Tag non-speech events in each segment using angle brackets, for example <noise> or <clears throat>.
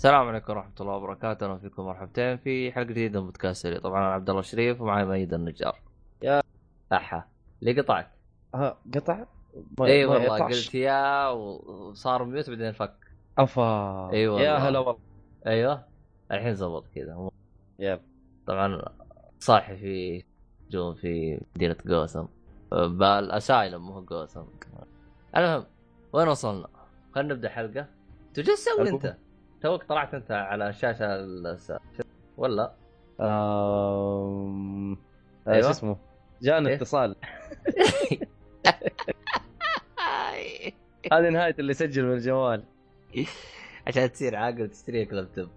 السلام عليكم ورحمة الله وبركاته، أهلا فيكم مرحبتين في حلقة جديدة من بودكاست سري، طبعا أنا عبد الله الشريف ومعي ميد النجار. يا أحا اللي قطعت. ها قطع؟ إي والله قلت يا وصار mute بعدين فك. أفا إي والله يا هلا والله أيوه الحين زبط كذا. yep طبعا صاحي في جون في مدينة جوثم بال Asylum مو جوثم. المهم وين وصلنا؟ خلينا نبدأ حلقة. انت جالس تسوي أنت؟ توك طلعت انت على الشاشه ولا؟ أم... أيوة. شو اسمه؟ جانا إيه؟ اتصال <laughs> هذه نهاية اللي يسجل من الجوال عشان تصير عاقل تشتري لك لابتوب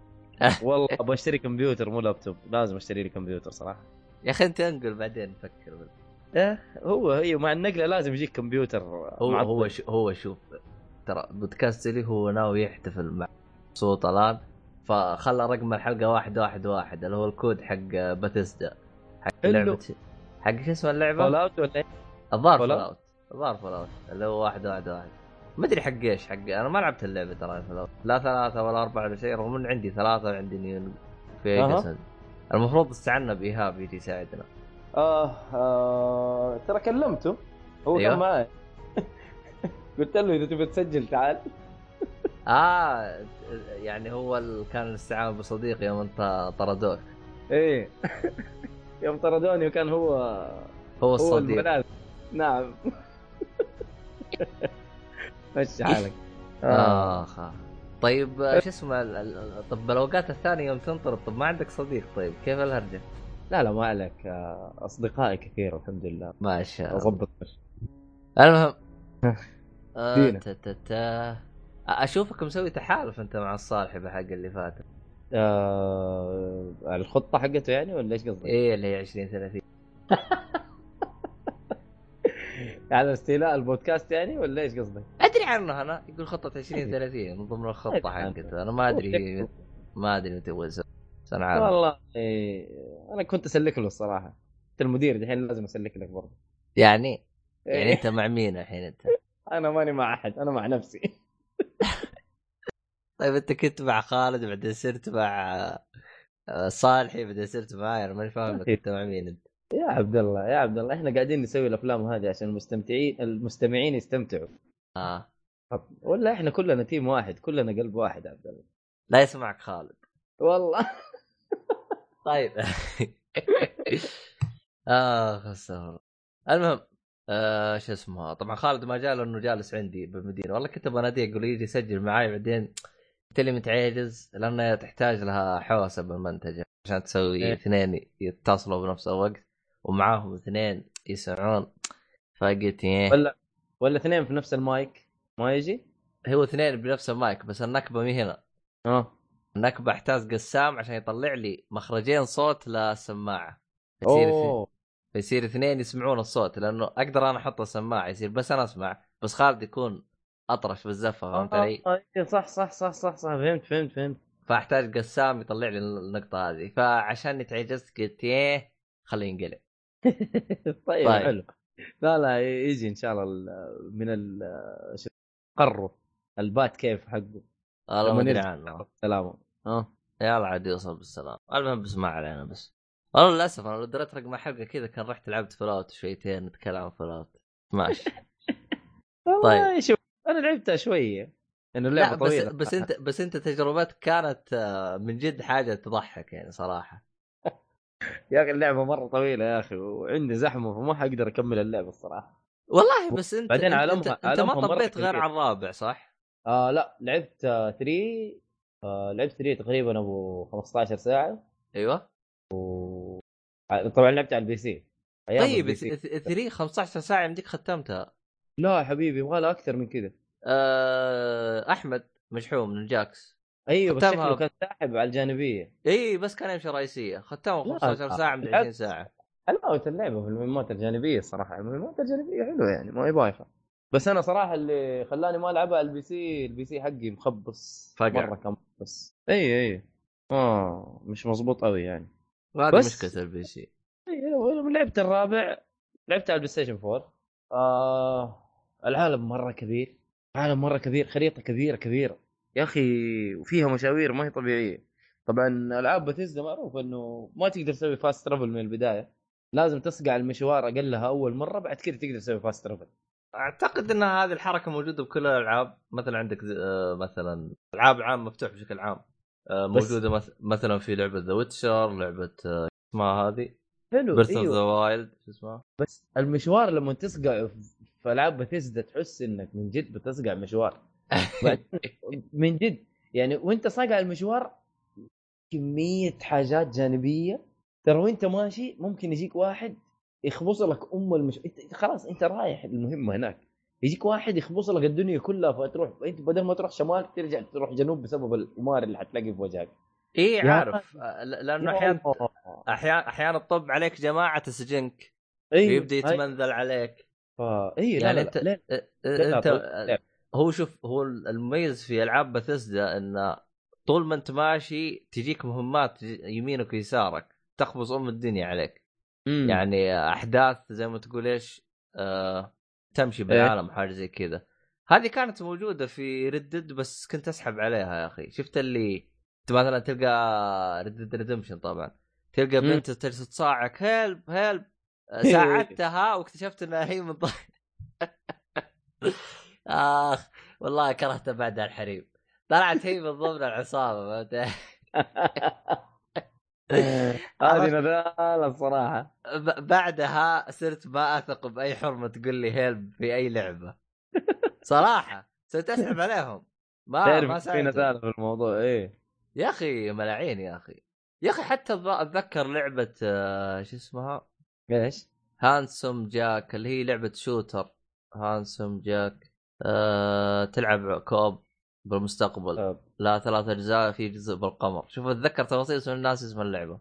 <laughs> والله أبغى أشتري كمبيوتر مو لابتوب لازم أشتري لي كمبيوتر صراحة يا أخي أنت أنقل بعدين نفكر إيه هو أيوه مع النقلة لازم يجيك كمبيوتر هو هو هو شوف ترى بودكاست اللي هو ناوي يحتفل مع صوت الان فخلى رقم الحلقة واحد واحد واحد اللي هو الكود حق باتيستا حق لعبة حق شو اسمه اللعبة؟ Fallout ولا الظاهر Fallout الظاهر Fallout اللي هو واحد واحد واحد. ما أدري حق إيش حق أنا ما لعبت اللعبة ترى Fallout لا ثلاثة ولا أربعة ولا شيء رغم إن عندي ثلاثة وعندي نيون في أه. المفروض استعنا بايهاب يجي يساعدنا آه, آه ترى كلمته هو أيوه؟ كان معي. <laughs> قلت له إذا تبي تسجل تعال. آه يعني هو كان الاستعانة بصديق يوم انت طردوك إيه. <laughs> يوم طردوني وكان هو هو الصديق. هو نعم. <laughs> مشي حالك. آخ. آه. طيب شو اسمه طب الأوقات الثانية يوم تنطرد طب ما عندك صديق طيب كيف الهرجة؟ لا لا ما عليك. آه، أصدقائي كثير الحمد لله. ما شاء الله. اضبط المهم. <laughs> آه أشوفك مسوي تحالف أنت مع الصالحي حق اللي فات آه الخطة حقته يعني ولا إيش قصدك؟ إيه اللي هي 20 30 يعني استيلاء البودكاست يعني ولا إيش قصدك؟ أدري عنه أنا يقول خطة 20 30 من ضمن الخطة حقته. أنا ما أدري <laughs> ما أدري متى هو والله إيه أنا كنت أسلك له الصراحة. أنت المدير الحين لازم أسلك لك برضه. يعني؟ يعني إيه. أنت مع مين الحين أنت؟ <laughs> أنا ماني مع أحد أنا مع نفسي. طيب انت كنت مع خالد بعدين صرت مع آه، صالحي بعدين صرت معاي أنا ماني فاهم أنت مع مين أنت. يا عبد الله يا عبد الله إحنا قاعدين نسوي الأفلام هذه عشان المستمتعين المستمعين يستمتعوا. آه. ولا إحنا كلنا تيم واحد كلنا قلب واحد عبد الله. لا يسمعك خالد. والله. طيب. <laughs> اخ استغفر المهم آه شو اسمه طبعا خالد ما جاء لأنه جالس عندي بالمدينة. والله كنت بناديه أقول يجي يسجل معاي بعدين قلت لي متعجز لانها تحتاج لها حوسة بالمنتجه عشان تسوي إيه؟ اثنين يتصلوا بنفس الوقت ومعاهم اثنين يسمعون. فقلت إيه. ولا ولا اثنين في نفس المايك؟ ما يجي؟ هو اثنين بنفس المايك بس النكبة مي هنا. آه. النكبة أحتاج قسام عشان يطلع لي مخرجين صوت للسماعة. أوه. فيصير اثنين يسمعون الصوت لأنه أقدر أنا أحط السماعة يصير بس أنا أسمع بس خالد يكون أطرش بالزفة فهمت علي؟ آه آه صح صح صح صح صح فهمت فهمت فهمت. فأحتاج قسام يطلع لي النقطة هذه. فعشان تعجزت قلت إيه خليه ينقلب <laughs> طيب, طيب. حلو. لا لا يجي إن شاء الله من ال قره البات كيف حقه. والله ما أدري عنه. سلامه ها؟ يلا عاد يوصل بالسلام. المهم بس ما علينا بس. والله للأسف أنا لو دريت رقم حلقه كذا كان رحت لعبت فلوت شويتين نتكلم عن فلوت ماشي. <laughs> طيب. شوف أنا لعبتها شوية. إنه اللعبة بس طويلة. بس أنت بس أنت تجربتك كانت آه، من جد حاجة تضحك يعني صراحة. <laughs> يا أخي اللعبة مرة طويلة يا أخي وعندي زحمة فما حقدر أكمل اللعبة الصراحة. والله بس أنت بعدين عالمها أنت, أنت ما طبيت غير على الرابع صح؟ آه لا لعبت 3 آه لعبت 3 تقريبا أبو 15 ساعة. أيوه. و... طبعا لعبت على ال PC طيب 3 15 ساعة يمديك ختمتها؟ لا يا حبيبي يبغى لها أكثر من كذا. أه... أحمد مشحوم من جاكس أيوه بس شكله كان ساحب على الجانبية. إي بس كان يمشي رئيسية. ختمها 15 ساعة من 20 ساعة. حلاوه اللعبة في المهمات الجانبية الصراحه المهمات الجانبية حلوة يعني ما هي بايخة. بس أنا صراحة اللي خلاني ما ألعبها على ال PC ال PC حقي مخبص فقع مرة كان مخبص. إي إي. آه مش مضبوط قوي يعني. هذه مشكلة ال PC. لعبت الرابع لعبت على ال PlayStation 4 آه العالم مرة كبير عالم مرة كبير خريطة كبيرة كبيرة. يا أخي وفيها مشاوير ما هي طبيعية. طبعا ألعاب باتيزدا معروف إنه ما تقدر تسوي fast travel من البداية. لازم تصقع المشوار أقلها أول مرة بعد كذا تقدر تسوي fast travel أعتقد إن هذه الحركة موجودة بكل الألعاب. مثلا عندك آه، مثلا ألعاب عام مفتوح بشكل عام. آه، موجودة مث- مثلا في لعبة The Witcher لعبة آه، اسمها هذه؟ حلو Breath of the أيوه Wild شو اسمها؟ بس المشوار لما تصقع في العاب باتيزدا تحس إنك من جد بتصقع مشوار <laughs> من جد يعني وأنت صاقع المشوار كمية حاجات جانبية ترى وأنت ماشي ممكن يجيك واحد يخبص لك أم المش أنت خلاص أنت رايح المهمة هناك. يجيك واحد يخبص لك الدنيا كلها فتروح أنت بدل ما تروح شمال ترجع تروح جنوب بسبب الدمار اللي حتلاقي في وجهك. إي إيه، عارف. آه، لأنه يا أحيانا. أحيانا أحيانا تطب عليك جماعة تسجنك أيوه يبدا يتمنذل عليك. فا اي لا يعني لا أنت لا, لا. لا، أنت اللعب. هو شوف هو المميز في ألعاب بثزدا إن طول ما أنت ماشي تجيك مهمات يمينك ويسارك تخبص أم الدنيا عليك مم. يعني أحداث زي ما تقول إيش آه تمشي إيه. بالعالم حاجة زي كذا هذه كانت موجودة في ردد بس كنت أسحب عليها يا أخي شفت اللي أنت مثلا تلقى Red Dead Redemption طبعا تلقى. بنت تجلس تصاعك help help إيه. ساعدتها <laughs> واكتشفت إنها هي من. <laughs> آخ والله كرهت بعدها الحريم. طلعت هي من ضمن العصابة فهمت <laughs> هذه نذالة الصراحة. ب- بعدها صرت ما أثق بأي حرمة تقول لي help في أي لعبة. صراحة صرت أسحب عليهم. ما ما تعرف في ساعدتهم. نذالة في الموضوع إيه. يا أخي ملاعين يا أخي. يا أخي حتى أتذكر لعبة آه، شو اسمها؟ إيش؟ Handsome Jack اللي هي لعبة shooter. Handsome Jack. أه تلعب co-op بالمستقبل. طب. لا ثلاث أجزاء في جزء بالقمر. شوف أتذكر تفاصيل اسم الناس اسم اللعبة.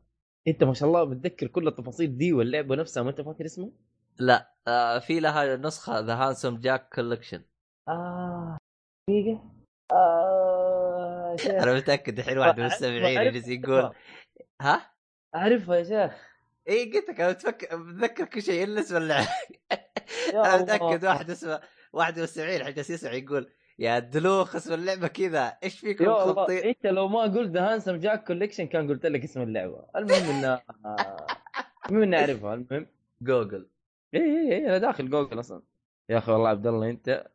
أنت ما شاء الله متذكر كل التفاصيل دي واللعبة نفسها ما أنت فاكر اسمها؟ لا آه في لها نسخة The Handsome Jack Collection آه دقيقة. آه أنا متأكد الحين واحد من المستمعين يجلس يقول. ها؟ أعرفها يا شيخ. اي قلت لك أنا متذكر كل شيء إلا اسم اللعبة. <laughs> أنا. متاكد واحد اسمه واحد من المستمعين الحين جالس يسمع يقول يا دلوخ اسم اللعبة كذا إيش فيكم يا الله. خبطين أنت لو ما قلت The Handsome Jack Collection كان قلت لك اسم اللعبة. المهم انه المهم اني أعرفها. المهم جوجل. اي اي اي أنا داخل جوجل أصلا. يا أخي والله عبد الله أنت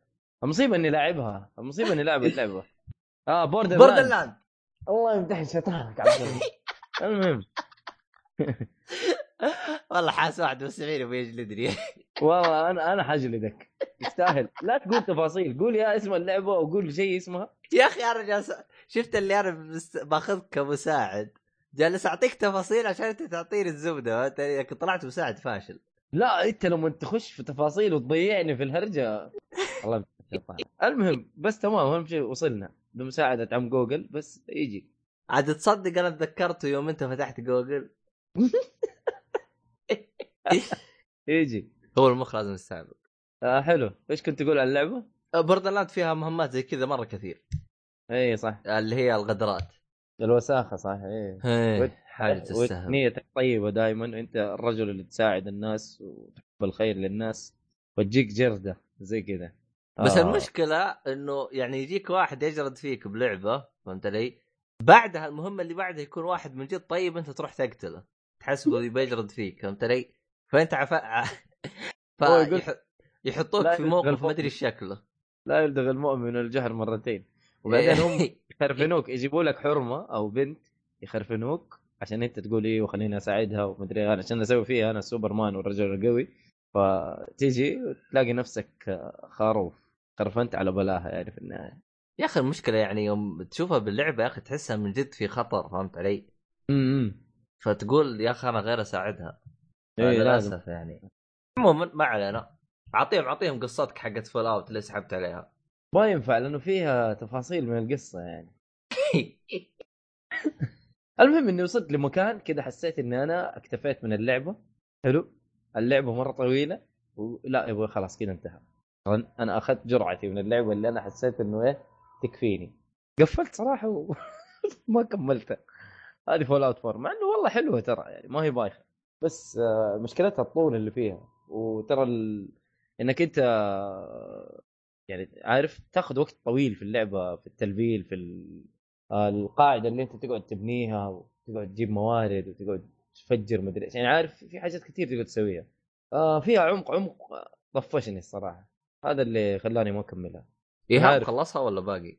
المصيبه إني لاعبها. المصيبه إني لاعب اللعبة. آه Border Borderlands الله يمتحن شيطانك عبد الله. المهم. <laughs> <laughs> والله حاس واحد من المستمعين يبغى يجلدني والله أنا أنا حجلدك يستاهل. لا تقول تفاصيل. قول يا اسم اللعبة وقول شيء اسمها. يا أخي أنا جالس شفت اللي أنا مست- باخذك كمساعد. جالس أعطيك تفاصيل عشان أنت تعطيني الزبدة؟ لكن طلعت مساعد فاشل. لا أنت لما تخش في تفاصيل وتضيعني في الهرجة. الله. المهم بس تمام. أهم شيء وصلنا. بمساعدة عم جوجل بس يجي. عاد تصدق أنا تذكرته يوم أنت فتحت جوجل؟ <laughs> <laughs> يجي. هو المخ لازم يستعمل آه حلو. إيش كنت تقول عن اللعبة؟ Borderland فيها مهمات زي كذا مرة كثير. إي صح. اللي هي الغدرات. الوساخة صح إي. حاجة تستاهل نيتك طيبة دائما انت الرجل اللي تساعد الناس وتحب الخير للناس وتجيك جردة زي كذا. بس آه. المشكلة إنه يعني يجيك واحد يجرد فيك بلعبة فهمت علي؟ بعدها المهمة اللي بعدها يكون واحد من جد طيب أنت تروح تقتله. تحسبه يبي <laughs> يجرد فيك فهمت علي؟ فأنت عف... ف... <laughs> يح... يحطوك في موقف ما. أدري شكله. لا يلدغ المؤمن الجهر مرتين. وبعدين هم <laughs> يخرفنوك يجيبوا لك حرمة أو بنت يخرفنوك عشان أنت تقول إيه وخليني أساعدها ومدري أنا عشان أسوي فيها أنا السوبر مان والرجل القوي. فتيجي وتلاقي نفسك خروف خرفنت على بلاها يعني في النهاية. يا أخي المشكلة يعني يوم تشوفها باللعبة يا أخي تحسها من جد في خطر فهمت علي؟ امم فتقول يا أخي أنا غير أساعدها. اي للاسف يعني. عموما ما علينا. اعطيهم اعطيهم قصتك حقت Fallout اللي سحبت عليها. ما ينفع لأنه فيها تفاصيل من القصة يعني. <laughs> المهم إني وصلت لمكان كذا حسيت إني أنا اكتفيت من اللعبة. حلو. اللعبة مرة طويلة. ولا يبغى خلاص كذا انتهى. أنا أخذت جرعتي من اللعبة اللي أنا حسيت إنه إيه تكفيني. قفلت صراحة وما <laughs> كملتها. هذه Fallout 4 مع إنه والله حلوة ترى يعني ما هي بايخة. بس آه، مشكلتها الطول اللي فيها. وترى ال... إنك أنت يعني عارف تاخذ وقت طويل في اللعبة في التلفيل في ال- آه، القاعدة اللي أنت تقعد تبنيها وتقعد تجيب موارد وتقعد تفجر مدري إيش. يعني عارف في حاجات كثير تقعد تسويها. آه فيها عمق عمق طفشني الصراحة. هذا اللي خلاني ما أكملها. إيهاب. خلصها ولا باقي؟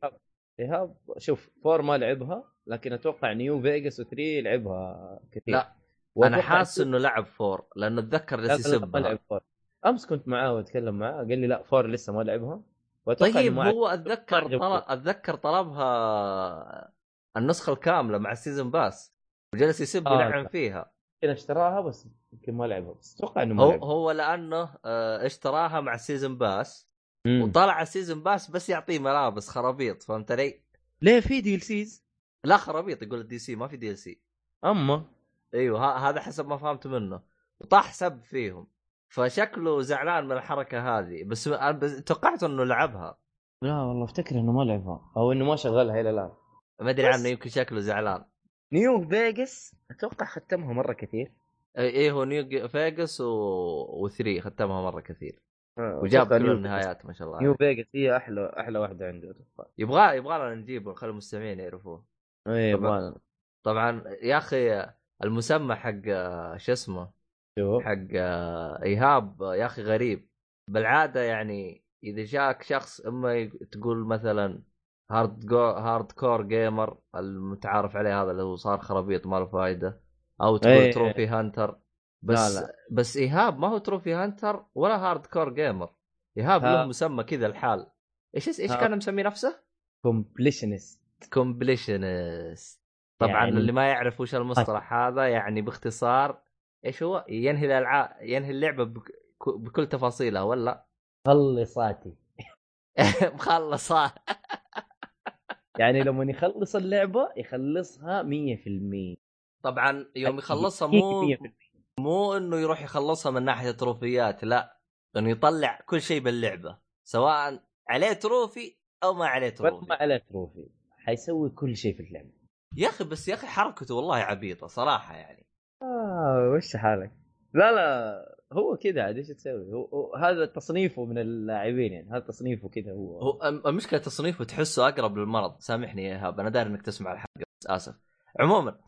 إيهاب شوف four ما لعبها لكن أتوقع New Vegas و3 لعبها كثير. لا، أنا حاسس إنه لعب four لأنه أتذكر جالس يسبها لعب four أمس كنت معاه وأتكلم معاه قال لي لا four لسه ما لعبها طيب هو أتذكر. طلب أتذكر طلبها النسخة الكاملة مع ال season pass وجلس يسب آه، ويلعن. فيها يمكن اشتراها بس يمكن ما لعبها بس أتوقع إنه ما هو لعبها هو لأنه آه، اشتراها مع ال season pass مم. وطلع ال season pass بس يعطيه ملابس خرابيط فهمت علي؟ ليه في DLCs لا خرابيط يقول ال DLC ما في DLC أما إيوه هذا حسب ما فهمت منه. وطاح سب فيهم. فشكله زعلان من الحركة هذه. بس توقعت إنه لعبها. لا والله أفتكر إنه ما لعبها. أو إنه ما شغلها إلى الآن. ما أدري. عنه يمكن شكله زعلان. New Vegas أتوقع ختمها مرة كثير. إي إيه هو New Vegas و... و3 ختمها مرة كثير. آه، وجاب كل النهايات ما شاء الله New. Vegas هي أحلى أحلى واحدة عنده أتوقع. يبغى يبغى لنا نجيبه خلي المستمعين يعرفوه. اي طبعاً. يبغى طبعا يا أخي المسمى حق شو اسمه حق إيهاب يا أخي غريب بالعادة يعني إذا جاك شخص أما تقول مثلا hard hardcore gamer المتعارف عليه هذا اللي هو صار خرابيط ما له فايدة أو تقول إيه. trophy hunter بس لا، لا. بس إيهاب ما هو trophy hunter ولا hardcore gamer ايهاب ها. له مسمى كذا الحال إيش إيش. كان مسمي نفسه؟ completionist completionist طبعا يعني- اللي ما يعرف وش المصطلح هذا يعني باختصار إيش هو؟ ينهي الالعاب ينهي اللعبة بك... بكل تفاصيلها ولا؟ خلصاتي. <laughs> مخلصة. يعني لما يخلص اللعبة يخلصها 100% طبعا يوم يخلصها <laughs> مو 100%. مو إنه يروح يخلصها من ناحية تروفيات لا. إنه يطلع كل شيء باللعبة سواء عليه trophy أو ما عليه trophy ما عليه trophy حيسوي كل شيء في اللعبة. يا أخي بس يا أخي حركته والله عبيطة صراحة يعني. آه وش حالك؟ لا لا هو كذا عاد إيش تسوي؟ هو, هو هذا تصنيفه من اللاعبين يعني هذا تصنيفه كذا هو. هو المشكلة تصنيفه تحسه أقرب للمرض. سامحني يا إيهاب أنا داري إنك تسمع الحلقة بس آسف. عموما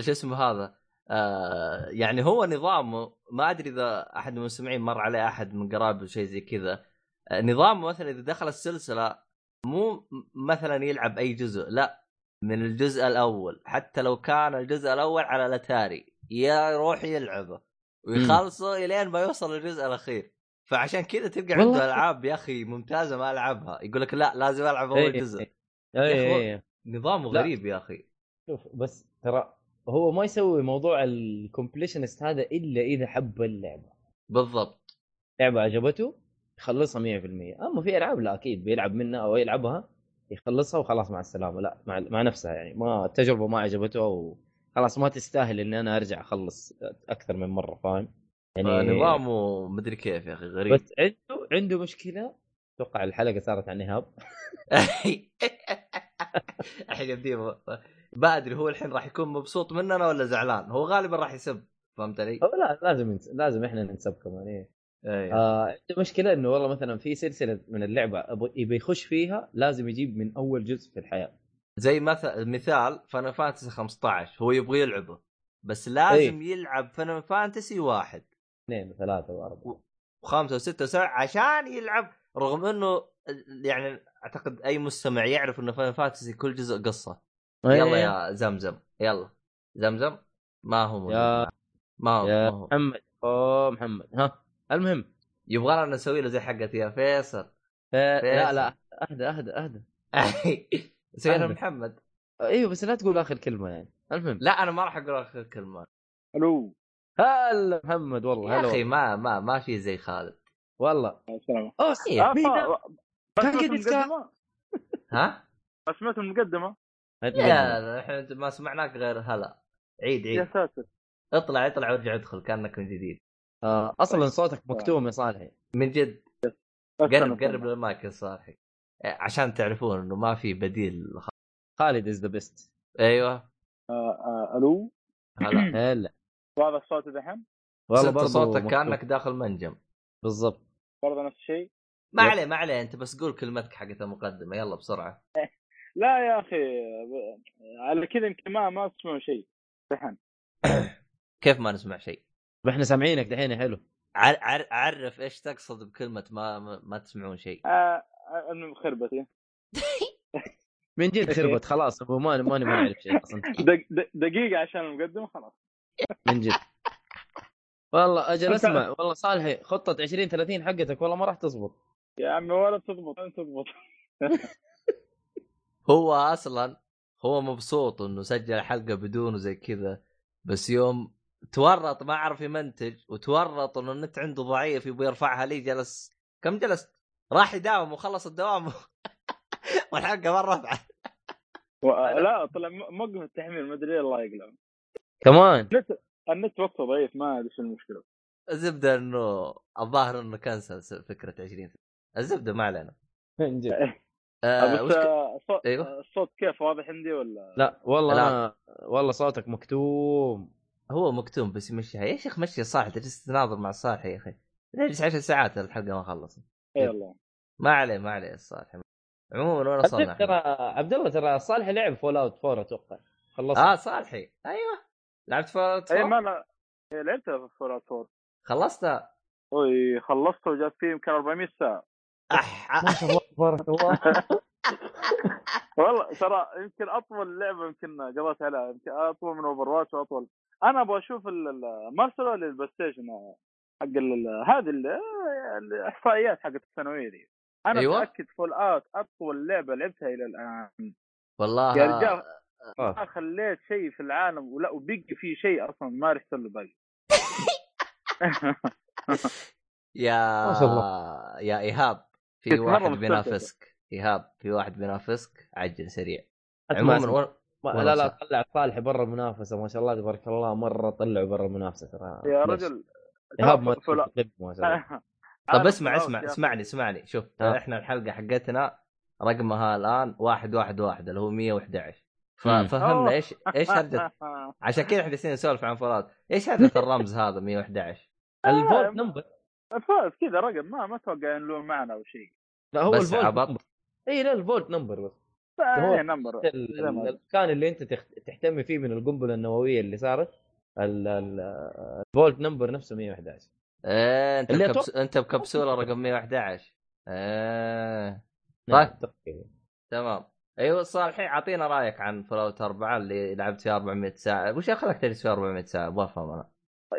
شو اسمه هذا؟ آه يعني هو نظامه ما أدري إذا أحد من المستمعين مر عليه أحد من قرابة شيء زي كذا. آه نظامه مثلا إذا دخل السلسلة مو مثلا يلعب أي جزء لا. من الجزء الأول حتى لو كان الجزء الأول على الأتاري يروح يلعبه ويخلصه إلين ما يوصل للجزء الأخير فعشان كذا تلقى والله. عنده ألعاب يا أخي ممتازة ما ألعبها يقول لك لا لازم ألعب أول إيه، جزء إيه. يا اي أخي اي اي. نظامه. غريب يا أخي شوف بس ترى هو ما يسوي موضوع ال completionist هذا إلا إذا حب اللعبة بالضبط لعبة عجبته يخلصها 100% أما في ألعاب لا أكيد بيلعب منها أو يلعبها يخلصها وخلاص مع السلامة لا مع, مع نفسها يعني ما التجربه ما عجبته أو خلاص ما تستاهل إني أنا أرجع أخلص أكثر من مرة فاهم؟ يعني نظامه مدري كيف يا أخي غريب بس عنده عنده مشكلة أتوقع الحلقة صارت عن إيهاب <laughs> الحين يبدي ما أدري هو الحين راح يكون مبسوط مننا ولا زعلان هو غالبا راح يسب فهمت علي؟ لا لازم. لازم إحنا ننسب كمان إيه. أيه. آه عنده مشكلة إنه والله مثلا في سلسلة من اللعبة أبو- يبي يخش فيها لازم يجيب من أول جزء في الحياة. زي مثل مثال فانا فانتسي 15 هو يبغى يلعبه بس لازم إيه. يلعب فان فانتسي واحد. اثنين وثلاثة وأربعة. وخمسة وستة وسبعة عشان يلعب رغم إنه يعني أعتقد أي مستمع يعرف إنه فان فانتسي كل جزء قصة. يلا إيه. يا زمزم يلا. زمزم ما هو يا-. ما هو يا ما هو. محمد. أوه محمد. ها. المهم يبغى لنا نسوي له زي حقتي يا فيصل. آه لا فيصل. لا أهدى أهدى أهدى. <laughs> سوي لنا أهدى. محمد. أيوه بس لا تقول آخر كلمة يعني. المهم. لا أنا ما راح أقول آخر كلمة. ألو. هلا محمد والله يا هلا أخي. ما ما ما في زي خالد. والله. السلام سمعت قد يتكلم. المقدمه <laughs> ها؟ بس سمعت المقدمه يا إحنا ما سمعناك غير هلا. عيد يا عيد ساتر. اطلع اطلع وارجع ادخل كأنك من جديد. آه أصلا صوتك مكتوم يا صالحي. من جد. قرب. قرب للمايك يا صالحي. عشان تعرفون إنه ما في بديل خالد is the best أيوه. آه، آه، ألو؟ هلا. <clears throat> هلا. وهذا الصوت دحين والله برضو صوتك. كأنك داخل منجم. بالضبط. برضه نفس الشيء؟ ما. عليه ما عليه. أنت بس قول كلمتك حقت المقدمة. يلا بسرعة. <laughs> لا يا أخي على كذا يمكن ما ما تسمعوا شيء. دحين <coughs> كيف ما نسمع شيء؟ إحنا سامعينك دحين يا حلو. عر... عر... عرف إيش تقصد بكلمة ما ما, ما تسمعون شيء. آه، آه، انه خربتي <laughs> من جد خربت خلاص أبو ماني ماني ما نعرف شيء أصلا. دق- <laughs> دق- دقيقة عشان المقدمة خلاص. من جد. والله أجل اسمع والله صالحي خطة 20 30 حقتك والله ما راح تزبط. يا عمي ولا تضبط ولا تضبط <laughs> هو أصلا هو مبسوط إنه سجل حلقة بدونه زي كذا بس يوم تورط ما عرف يمنتج وتورط إنه النت عنده ضعيف يبغى يرفعها لي جلس. كم جلس؟ راح يداوم وخلص الدوام. <laughs> والحلقة ما رفعت و- لا طلع م- موقف التحميل ما أدري الله يقلع كمان. النت النت وقته ضعيف ما أدري شو المشكلة. الزبدة إنه الظاهر إنه كنسل فكرة 20 الزبدة ما علينا. <laughs> آه بس الصوت أيوه. الصوت كيف؟ واضح عندي ولا؟ لا والله لا. أنا والله صوتك مكتوم. هو مكتوم بس يمشيها يا شيخ مشي صالح تجلس تناظر مع الصالح يا أخي. نجلس 10 ساعات الحلقة ما خلصت؟ اي والله. ما عليه ما عليه الصالح عموما وين عبد- وصلنا ترى؟ عبد الله ترى صالح لعب Fallout 4 أتوقع. خلص آه صالحي. أيوه. لعبت Fallout اي ما أنا إيه، لعبتها في Fallout 4 خلصتها أوي خلصته وجات فيه يمكن 400 ساعة. أح... ما شاء الله تبارك الله. <laughs> والله ترى يمكن أطول لعبة يمكن قضيت عليها. يمكن أطول من Overwatch وأطول. أنا أبغى أشوف ال- ال- ما ارسلوا لي ال PlayStation حق ال- ال- هذه ال- الإحصائيات حقت السنويه دي أنا أيوة. متأكد Fallout أطول لعبة لعبتها إلى الآن والله يا رجال آه. ما خليت شيء في العالم ولا وبقي في شيء أصلا ما رحت له باقي <laughs> يا ما شاء الله. يا إيهاب في واحد. بينافسك إيهاب في واحد بينافسك عجل سريع عموما. ما- لا لا. طلع صالح برا المنافسة ما شاء الله تبارك الله مرة طلعوا برا المنافسة ترى يا ليش؟ رجل ايهاب ما شاء الله <laughs> طب اسمع اسمع. اسمعني اسمعني شوف آه. إحنا الحلقة حقتنا رقمها الآن واحد واحد واحد اللي هو 111 مم. ففهمنا. إيش إيش هرجه <laughs> عشان كذا إحنا جالسين نسولف عن Fallout إيش هرجه الرمز هذا 111 <laughs> ال vault number فاز كذا رقم ما ما أتوقع انه له معنى أو شيء لا هو بس ال vault عبط. اي لا ال vault number بس هو إيه number ما- المكان اللي انت تحتمي فيه من القنبلة النووية اللي صارت؟ ال- ال- ال vault number نفسه 111 إيه انت اللي بكبس... انت بكبسولة رقم 111 إيه. نعم، طيب. تمام. أيوه صالحي اعطينا رأيك عن Fallout 4 اللي لعبت فيها 400 ساعة. وش خلاك تجلس فيها 400 ساعة؟ أبغى أفهم أنا.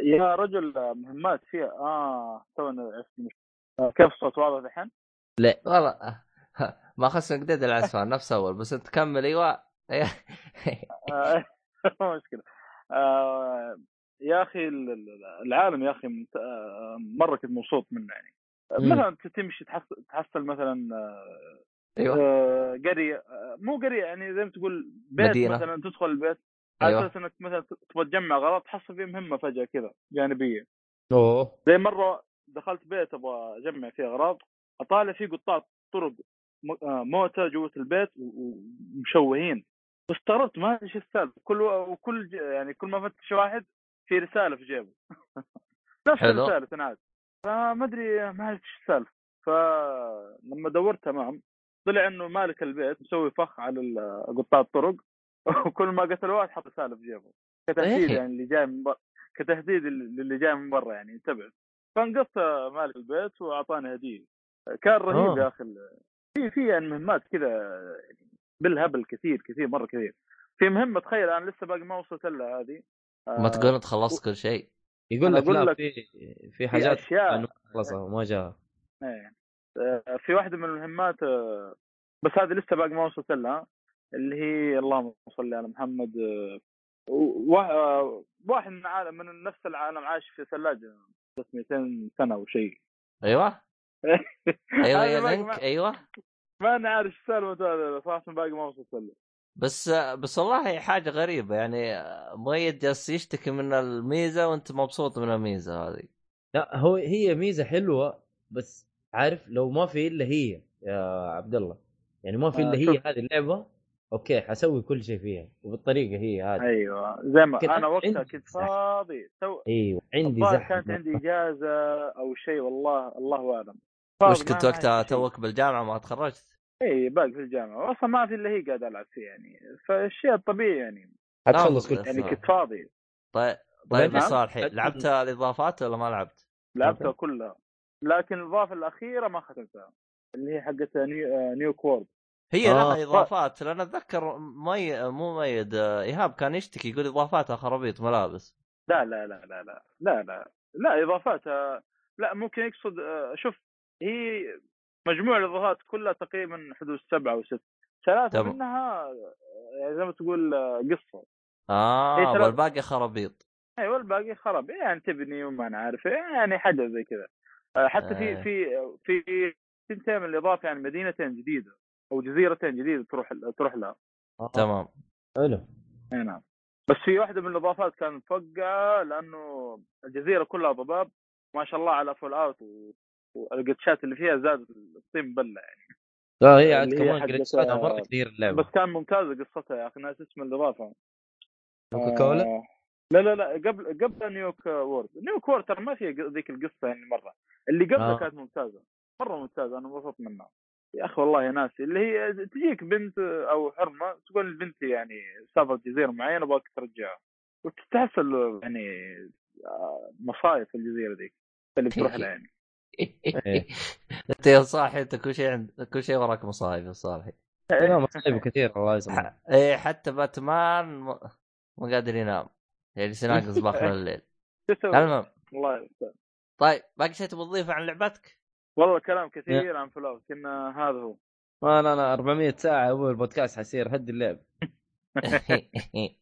يا رجل مهمات فيها. آه تونا عرفت. آه، كيف الصوت واضح الحين؟ والله. <laughs> ما خصنا قديد العزفان نفس أول بس أنت كمل أيوه. <laughs> مشكلة. آه، يا أخي ال- ال- العالم يا أخي آه، مرة كنت مبسوط منه يعني. مثلا تمشي تحصل تحصل مثلا آه، أيوه. آه، قرية مو قرية يعني زي ما تقول بيت مدينة. مثلا تدخل البيت على أيوه. أساس إنك مثلا تبغى تجمع اغراض تحصل فيه مهمة فجأة كذا جانبية. أوه. زي مرة دخلت بيت أبغى أجمع فيه أغراض أطالع فيه قطاع طرق موتى جوة البيت ومشوهين. واستغربت ما أدري إيش السالفة. كل وكل يعني كل ما فتش واحد في رسالة في جيبه. <laughs> نفس. الرسالة تنعاد. فما أدري ما اعرف إيش السالفة. فلما دورت تمام طلع إنه مالك البيت مسوي فخ على قطاع الطرق. <laughs> وكل ما قتل واحد حط رسالة في جيبه. كتهديد إيه. يعني اللي جاي من برا كتهديد للي جاي من برا يعني انتبه. فانقذت مالك البيت وأعطاني هدية. كان رهيب آه. يا أخي في في يعني مهمات كذا بالهبل كثير كثير مرة كثير. في مهمة تخيل أنا لسه باقي ما وصلت لها هذه. ما آه، تقول انت خلصت كل شيء. يقول لك لا في في حاجات أشياء. إنه خلصها وما جاء إيه. آه، في واحدة من المهمات آه، بس هذه لسه باقي ما وصلت لها اللي هي اللهم صل على محمد آه، وا- آه، واحد من عالم من نفس العالم عايش في ثلاجة بس 200 سنة أو شيء. أيوه. <laughs> أيوه يا لينك ما- أيوه. ما أنا عارف إيش سالفه هذا صراحة باقي ما وصلت له. بس بس والله حاجة غريبة يعني مؤيد جالس يشتكي من الميزة وأنت مبسوط من الميزة هذه. لا هو هي ميزة حلوة بس عارف لو ما في إلا هي يا عبد الله. يعني ما في آه، إلا هي. هذه اللعبة أوكي حسوي كل شيء فيها وبالطريقة هي هذه. أيوه زي ما أنا أنا وقتها كنت. فاضي. تو أيوه عندي زحمة. كانت عندي إجازة أو شيء والله الله أعلم. وش كنت وقتها. توك بالجامعة ما تخرجت؟ إي باقي في الجامعة أصلا ما في إلا هي قاعد العب فيه يعني فالشيء الطبيعي يعني حتخلص لا، كل يعني آه. كنت فاضي طيب طيب نعم. صالحي لعبت الإضافات ولا ما لعبت؟ لعبتها. كلها لكن الإضافة الأخيرة ما ختمتها اللي هي حقت Nuka, آه، World هي آه. لها إضافات لأن أتذكر مي مو ميد آه، إيهاب كان يشتكي يقول اضافاتها خرابيط ملابس لا لا لا لا لا لا لا لا اضافاتها لا ممكن يقصد آه، شوف هي مجموع الإضافات كلها تقريبا حدود سبعة أو ست ثلاثة تمام. منها يعني زي ما تقول قصة. آه إيه، والباقي خرابيط. اي والباقي خرب يعني تبني وما أنا عارف إيه، يعني حاجة زي كذا. آه، حتى في آه. في في تنتهي من الإضافة يعني مدينتين جديدة أو جزيرتين جديدة تروح تروح لها. آه. تمام. حلو. إي نعم. بس في واحدة من الإضافات كانت مفقعه لأنه الجزيرة كلها ضباب. ما شاء الله على فول آوت. والقتشات اللي فيها زادت الطين بلة يعني. لا هي عاد كمان جريتشاتها مرة كثير اللعبه بس كان ممتازه قصتها يا أخي ناس اسم الاضافه كوكا كولا آه، لا لا لا قبل قبل Nuka World. Nuka World ترى ما فيها ذيك القصة يعني مرة. اللي قبلها آه. كانت ممتازة مرة ممتازة أنا انبسطت منها. يا أخي والله يا ناسي اللي هي تجيك بنت أو حرمة تقول البنت يعني سافرت جزيرة معينة ابغاك ترجعها. وتتحصل يعني آه، مصايب في الجزيرة ذيك اللي بتروح لها يعني. <laughs> أنت يا صالحي أنت كل شيء عند... كل شيء وراك مصايب يا صالحي. لا مصايب كثير الله يسلمك. إيه حتى باتمان م... مو قادر ينام. يجلس يناقص باخر الليل <laughs> شو تسوي؟ المهم. الله. طيب باقي شيء تبغى تضيفه عن لعبتك؟ والله كلام كثير عن فلوس كنا هذا هو. ما أنا أنا 400 ساعة ابو البودكاست حيصير هدي اللعب. <laughs>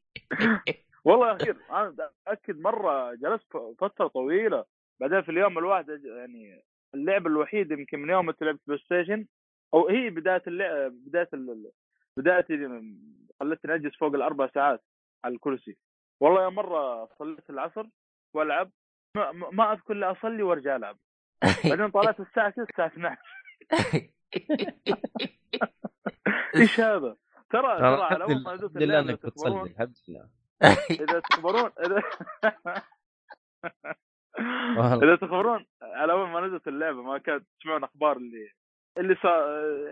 والله يا أخي أنا اتاكد مرة جلست فترة طويلة. بعدين في اليوم الواحد يعني اللعبه الوحيده يمكن من يوم ما لعبت PlayStation أو هي بداية اللعبه بداية ال- بداية اللي خلتني أجلس فوق الأربع ساعات على الكرسي والله يا مرة صليت العصر وألعب ما, ما- أذكر إلا أصلي وأرجع ألعب بعدين طلعت الساعة 6 الساعة 12 إيش هذا؟ ترى ترى على اول ما الحمد لله إنك تكبرون بتصلي الحمد لله إذا تخبرون اذا. <laughs> إذا تخبرون على أول ما نزلت اللعبة ما كانت تسمعون أخبار اللي اللي صار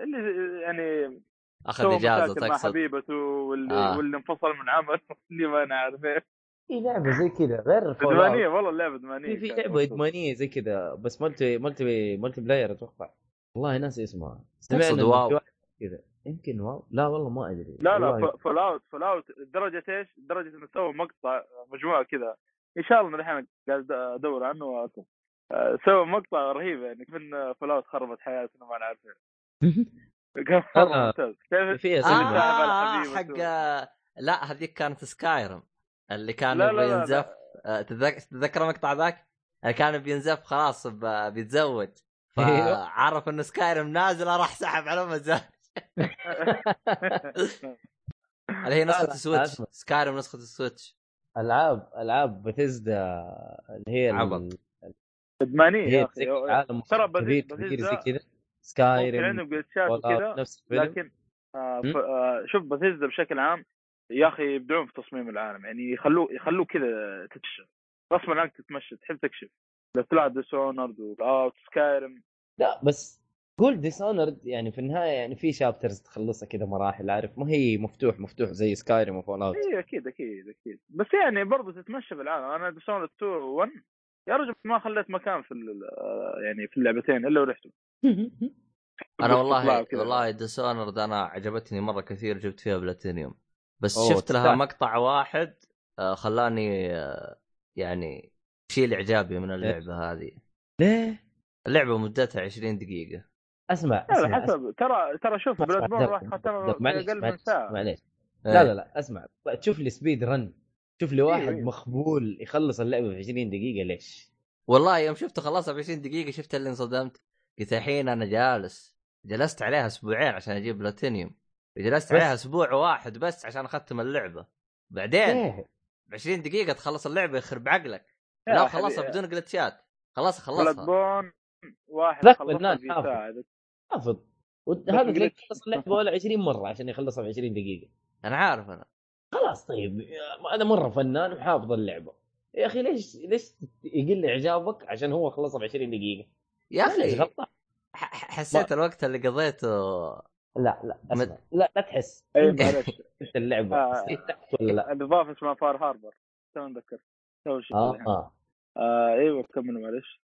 اللي يعني أخذ إجازة مشاكل مع تقصد حبيبته واللي آه. واللي انفصل من عمل <laughs> واللي ما أنا عارف إيه في لعبة زي كذا غير. <laughs> إدمانية والله اللعبة إدمانية في لعبة. إدمانية زي كذا بس multi multi multiplayer أتوقع والله ناسي اسمها تقصد WoW. كذا يمكن WoW لا والله ما أدري لا لا. Fall out Fallout درجة إيش؟ درجة إنه سووا مقطع مجموعة كذا إن شاء الله من الحين قاعد أدور عنه واكون آه، سووا مقطع رهيب يعني من Fallout خربت حياتنا ما نعرف كان مره ممتاز آه. آه. حق لا هذيك كانت Skyrim اللي كان لا، لا، يبغى لا، لا. ينزف آه، تتذك- تتذكر المقطع ذاك؟ اللي كان بينزف خلاص بيتزوج <laughs> أيوه. فعرف إنه Skyrim نازله راح سحب على مزاج <laughs> اللي هي نسخة <laughs> ال Switch. Skyrim نسخة ال Switch ألعاب ألعاب بثيزدا اللي هي عبط. ادمانيه يا أخي ترى كبير كبير زي كذا. ممكن Skyrim عندهم glitch ات وكذا نفس الفيلم. لكن آه. آه شوف بثيزدا بشكل عام يا أخي يبدعون في تصميم العالم. يعني يخلوه يخلوه كذا تكتشف. غصبا عنك تتمشى تحب تكشف. لو تلعب Dishonored واوت Skyrim لا بس قول Dishonored يعني في النهاية يعني في chapters تخلصها كذا مراحل عارف؟ ما هي مفتوح مفتوح زي Skyrim و Fallout اي أكيد أكيد أكيد. بس يعني برضه تتمشى في العالم أنا Dishonored 2 1 يا رجل ما خليت مكان في ال- آه، يعني في اللعبتين إلا ورحته <laughs> أنا والله. والله Dishonored أنا عجبتني مرة كثير جبت فيها بلاتينيوم بس أوه، شفت لها. مقطع واحد آه، خلاني آه، يعني شيل إعجابي من اللعبة هذه. ليه؟ اللعبة مدتها 20 دقيقة. أسمع حسب ترى ترى شوف Bloodborne معليش أقل من معليش ساعه معليش إيه. لا لا لا أسمع تشوف لي speedrun شوف لي واحد إيه. مخبول يخلص اللعبة في 20 دقيقة ليش؟ والله يوم شفته خلصها ب 20 دقيقة شفت اللي انصدمت قلت الحين أنا جالس جلست عليها أسبوعين عشان أجيب بلاتينيوم جلست. عليها أسبوع واحد بس عشان أختم اللعبة بعدين؟ ب 20 دقيقة تخلص اللعبة يخرب عقلك لا. خلصها بدون جلتشات خلاص بلاد خلصها بورن واحد خلصها في. ساعة حافظ وهذا بس تلاقيه. خلص اللعبة ولا 20 مرة عشان يخلصها في 20 دقيقة. أنا عارف أنا. خلاص طيب. هذا مرة فنان وحافظ اللعبة. يا أخي ليش ليش يقل إعجابك عشان هو خلصها ب 20 دقيقة؟ يا أخي حسيت الوقت اللي قضيته لا لا مد- أسمع. لا لا تحس. اي إنت معلش <laughs> اللعبة. آه. ولا لا؟ الاضافه اسمها Far Harbor. تو نذكر تو آه. آه. آه أيوه كمل معلش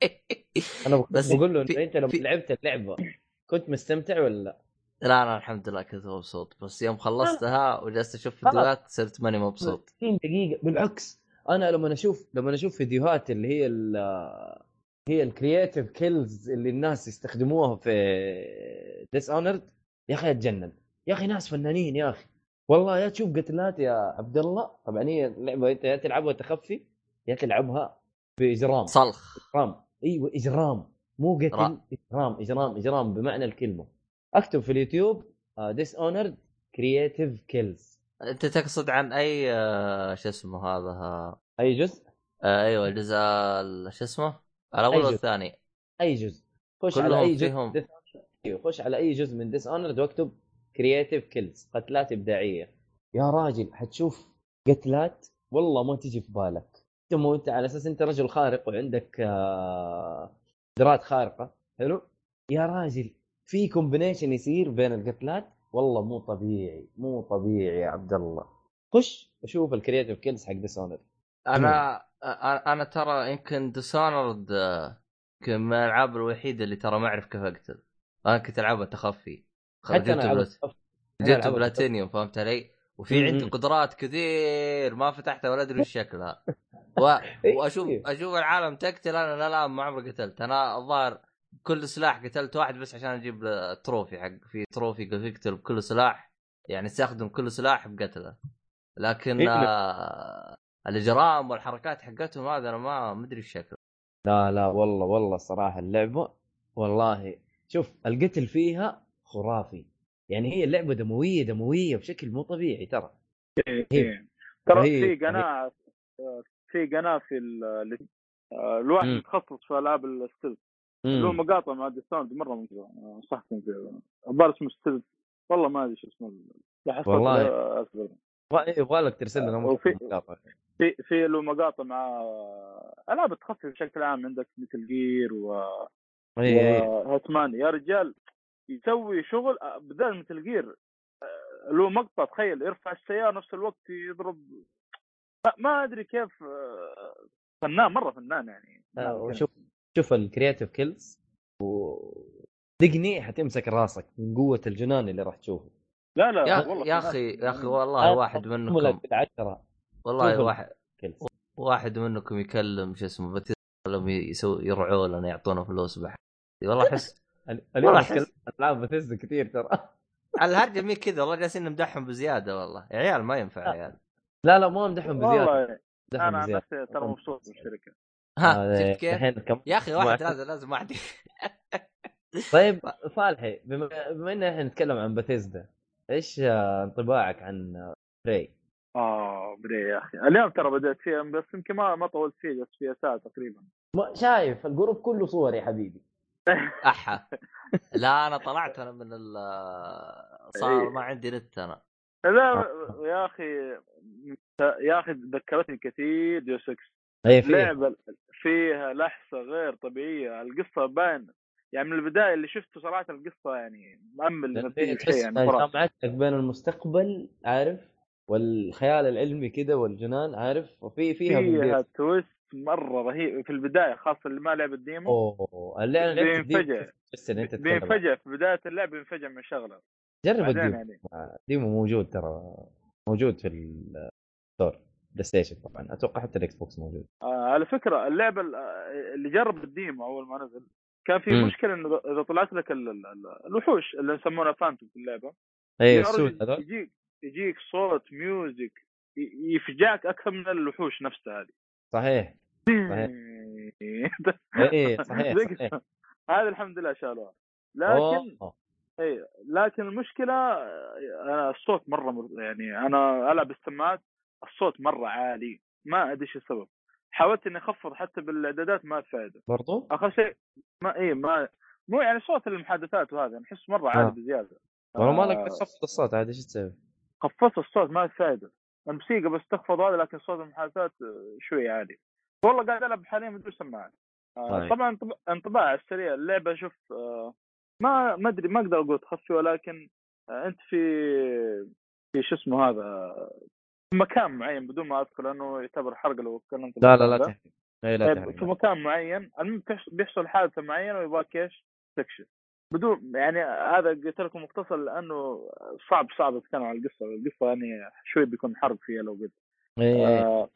<laughs> أنا <laughs> بس بقول له في- أنت لما في- لعبت اللعبة كنت مستمتع ولا لا؟ لا أنا الحمد لله كنت مبسوط. بس يوم خلصتها وجلست أشوف. فيديوهات صرت ماني مبسوط. 60 دقيقة. بالعكس أنا لما أشوف لما أشوف فيديوهات اللي هي ال هي ال creative kills اللي الناس يستخدموها في Dishonored يا أخي أتجنن. يا أخي ناس فنانين يا أخي. والله يا تشوف قتلات يا عبد الله طبعا هي اللعبة انت يا تلعبها تخفي يا تلعبها بإجرام. صلخ. إجرام. إيوه إجرام. مو قتل را- إجرام إجرام إجرام بمعنى الكلمة. أكتب في اليوتيوب Dishonored creative kills أنت تقصد عن أي آه، شو اسمه هذا؟ أي جزء؟ آه، أيوه الجزء ال- شو اسمه؟ الأول؟ والثاني. أي جزء. خش على أي جزء فيهم. أيوه خش على أي جزء من Dishonored واكتب creative kills قتلات إبداعية. يا راجل حتشوف قتلات؟ والله ما تجي في بالك. أنت مو أنت على أساس أنت رجل خارق وعندك آه، قدرات خارقة. حلو؟ يا راجل في combination يصير بين القتلات؟ والله مو طبيعي مو طبيعي يا عبد الله. خش وشوف ال creative kills حق Dishonored أنا أنا أنا ترى يمكن Dishonored يمكن من الألعاب الوحيدة اللي ترى ما أعرف كيف أقتل. أنا كنت ألعبها تخفي. حتى جبت أنا جبت بلاتينيوم فهمت علي؟ وفي عندي. قدرات كثير ما فتحتها ولا أدري وش شكلها <laughs> و... واشوف إيه. أشوف العالم تقتل أنا لا لا ما عمري قتلت أنا الظاهر كل سلاح قتلت واحد بس عشان أجيب ال trophy حق في trophy تقتل بكل سلاح يعني استخدم كل سلاح بقتله لكن إيه. آه الإجرام والحركات حقتهم هذا أنا ما مدري إيش شكله لا لا والله والله الصراحه اللعبة والله شوف القتل فيها خرافي يعني هي اللعبة دموية دموية بشكل مو طبيعي ترى إيه. إيه. ترى في قناة في قناة في آه، الواحد. متخصص في ألعاب ال stealth له. مقاطع مع Dishonored مرة ممتازة صح الظاهر اسمه stealth والله ما أدري شو اسمه والله. أصبر. يبغى لك ترسل لنا مقاطع. في في له مقاطع مع ألعاب التخفي بشكل عام عندك Metal Gear و اي و Hitman يا رجال يسوي شغل آه، بدال Metal Gear له مقطع تخيل يرفع السيارة نفس الوقت يضرب ما, ما أدري كيف آه، فنان مرة فنان يعني آه، وشوف شوف الكرياتيف كيلز و دقني حتمسك راسك من قوة الجنان اللي راح تشوفه. لا لا يا, والله يا. أخي يا أخي والله واحد منكم والله شوف ال- واحد كيلز واحد منكم يكلم شو اسمه يسوي يرعوا لنا يعطونا فلوس بح والله أحس اليوم أتكلم عن ألعاب بثز كثير ترى. <laughs> الهرجه مي كذا والله جالسين نمدحهم بزيادة والله. يا عيال ما ينفع يا عيال. لا لا ما امدحهم بزيادة. والله أنا عن نفسي ترى مبسوط بالشركة. ها آه، شفت كيف؟ يا أخي واحد. لازم لازم واحد <laughs> طيب صالحي بما, بما إن إحنا نتكلم عن بثيزدا إيش آه، انطباعك عن آه، Prey؟ آه بدي يا أخي. اليوم ترى بدأت فيها بس يمكن ما ما طولت فيه جلست فيها ساعة تقريبا. شايف ال group كله صور يا حبيبي. احا <laughs> لا أنا طلعت أنا من ال صار إيه. ما عندي نت أنا. لا يا أخي يا أخي ذكرتني كثير Deus Ex هي فيها لعبه فيها لحسه غير طبيعية القصة باين يعني من البداية اللي شفته صراحة القصة يعني مأمل شيء تحس يعني جامعة لك بين المستقبل عارف؟ والخيال العلمي كده والجنان عارف؟ وفي فيها فيها twist مرة رهيب في البداية خاصة اللي ما لعب ال demo. أوه اللي أنا لعبت ال demo بينفجع. بس ان أنت. بينفجع في بداية اللعب بينفجع من شغلة. جرب ال demo. يعني. ال demo موجود ترى موجود في ال store PlayStation طبعا. أتوقع حتى ال Xbox موجود. آه على فكرة اللعبة ال- آه، اللي جرب الديمو أول ما نزل كان في. مشكلة انه إذا طلعت لك ال- ال- ال- الوحوش اللي يسمونها Phantom في اللعبة اي هذول؟ يجيك يجيك صوت music يفجعك أكثر من الوحوش نفسها هذه. صحيح صحيح. <laughs> اي <laughs> صحيح ذيك- صحيح. هذا الحمد لله شالوها. لكن أوه. اي لكن المشكلة آه، أنا الصوت مرة مر... يعني أنا ألعب بالسماعات الصوت مرة عالي. ما أدري إيش السبب. حاولت إني أخفض حتى بالإعدادات ما فائده برضو؟ آخر شيء ما اي ما مو يعني صوت المحادثات وهذا نحس مرة عالي آه. بزيادة. والله ما لك آه، بس خفض الصوت عاد إيش تسوي؟ خفضت الصوت ما في فائده الموسيقى بس تخفض هذا لكن صوت المحادثات آه، شوي عالي والله قاعد ألعب حاليا بدون سماعات آه، طيب. طبعا انطب- انطباع السريع اللعبة شوف آه، ما ما أدري ما أقدر أقول تخفي ولكن أنت في في شو اسمه هذا في مكان معين بدون ما اذكر لأنه يعتبر حرق لو تكلمت لا لا لا. تحرق اي لا طيب، في تحرق مكان معين المهم بيحص- بيحصل حادثة معينة ويبغاك إيش؟ تكشف بدون يعني هذا قلت لكم مختصر لأنه صعب صعب أتكلم عن القصة. القصة يعني شوي بيكون حرق فيها لو قلت. اي اي آه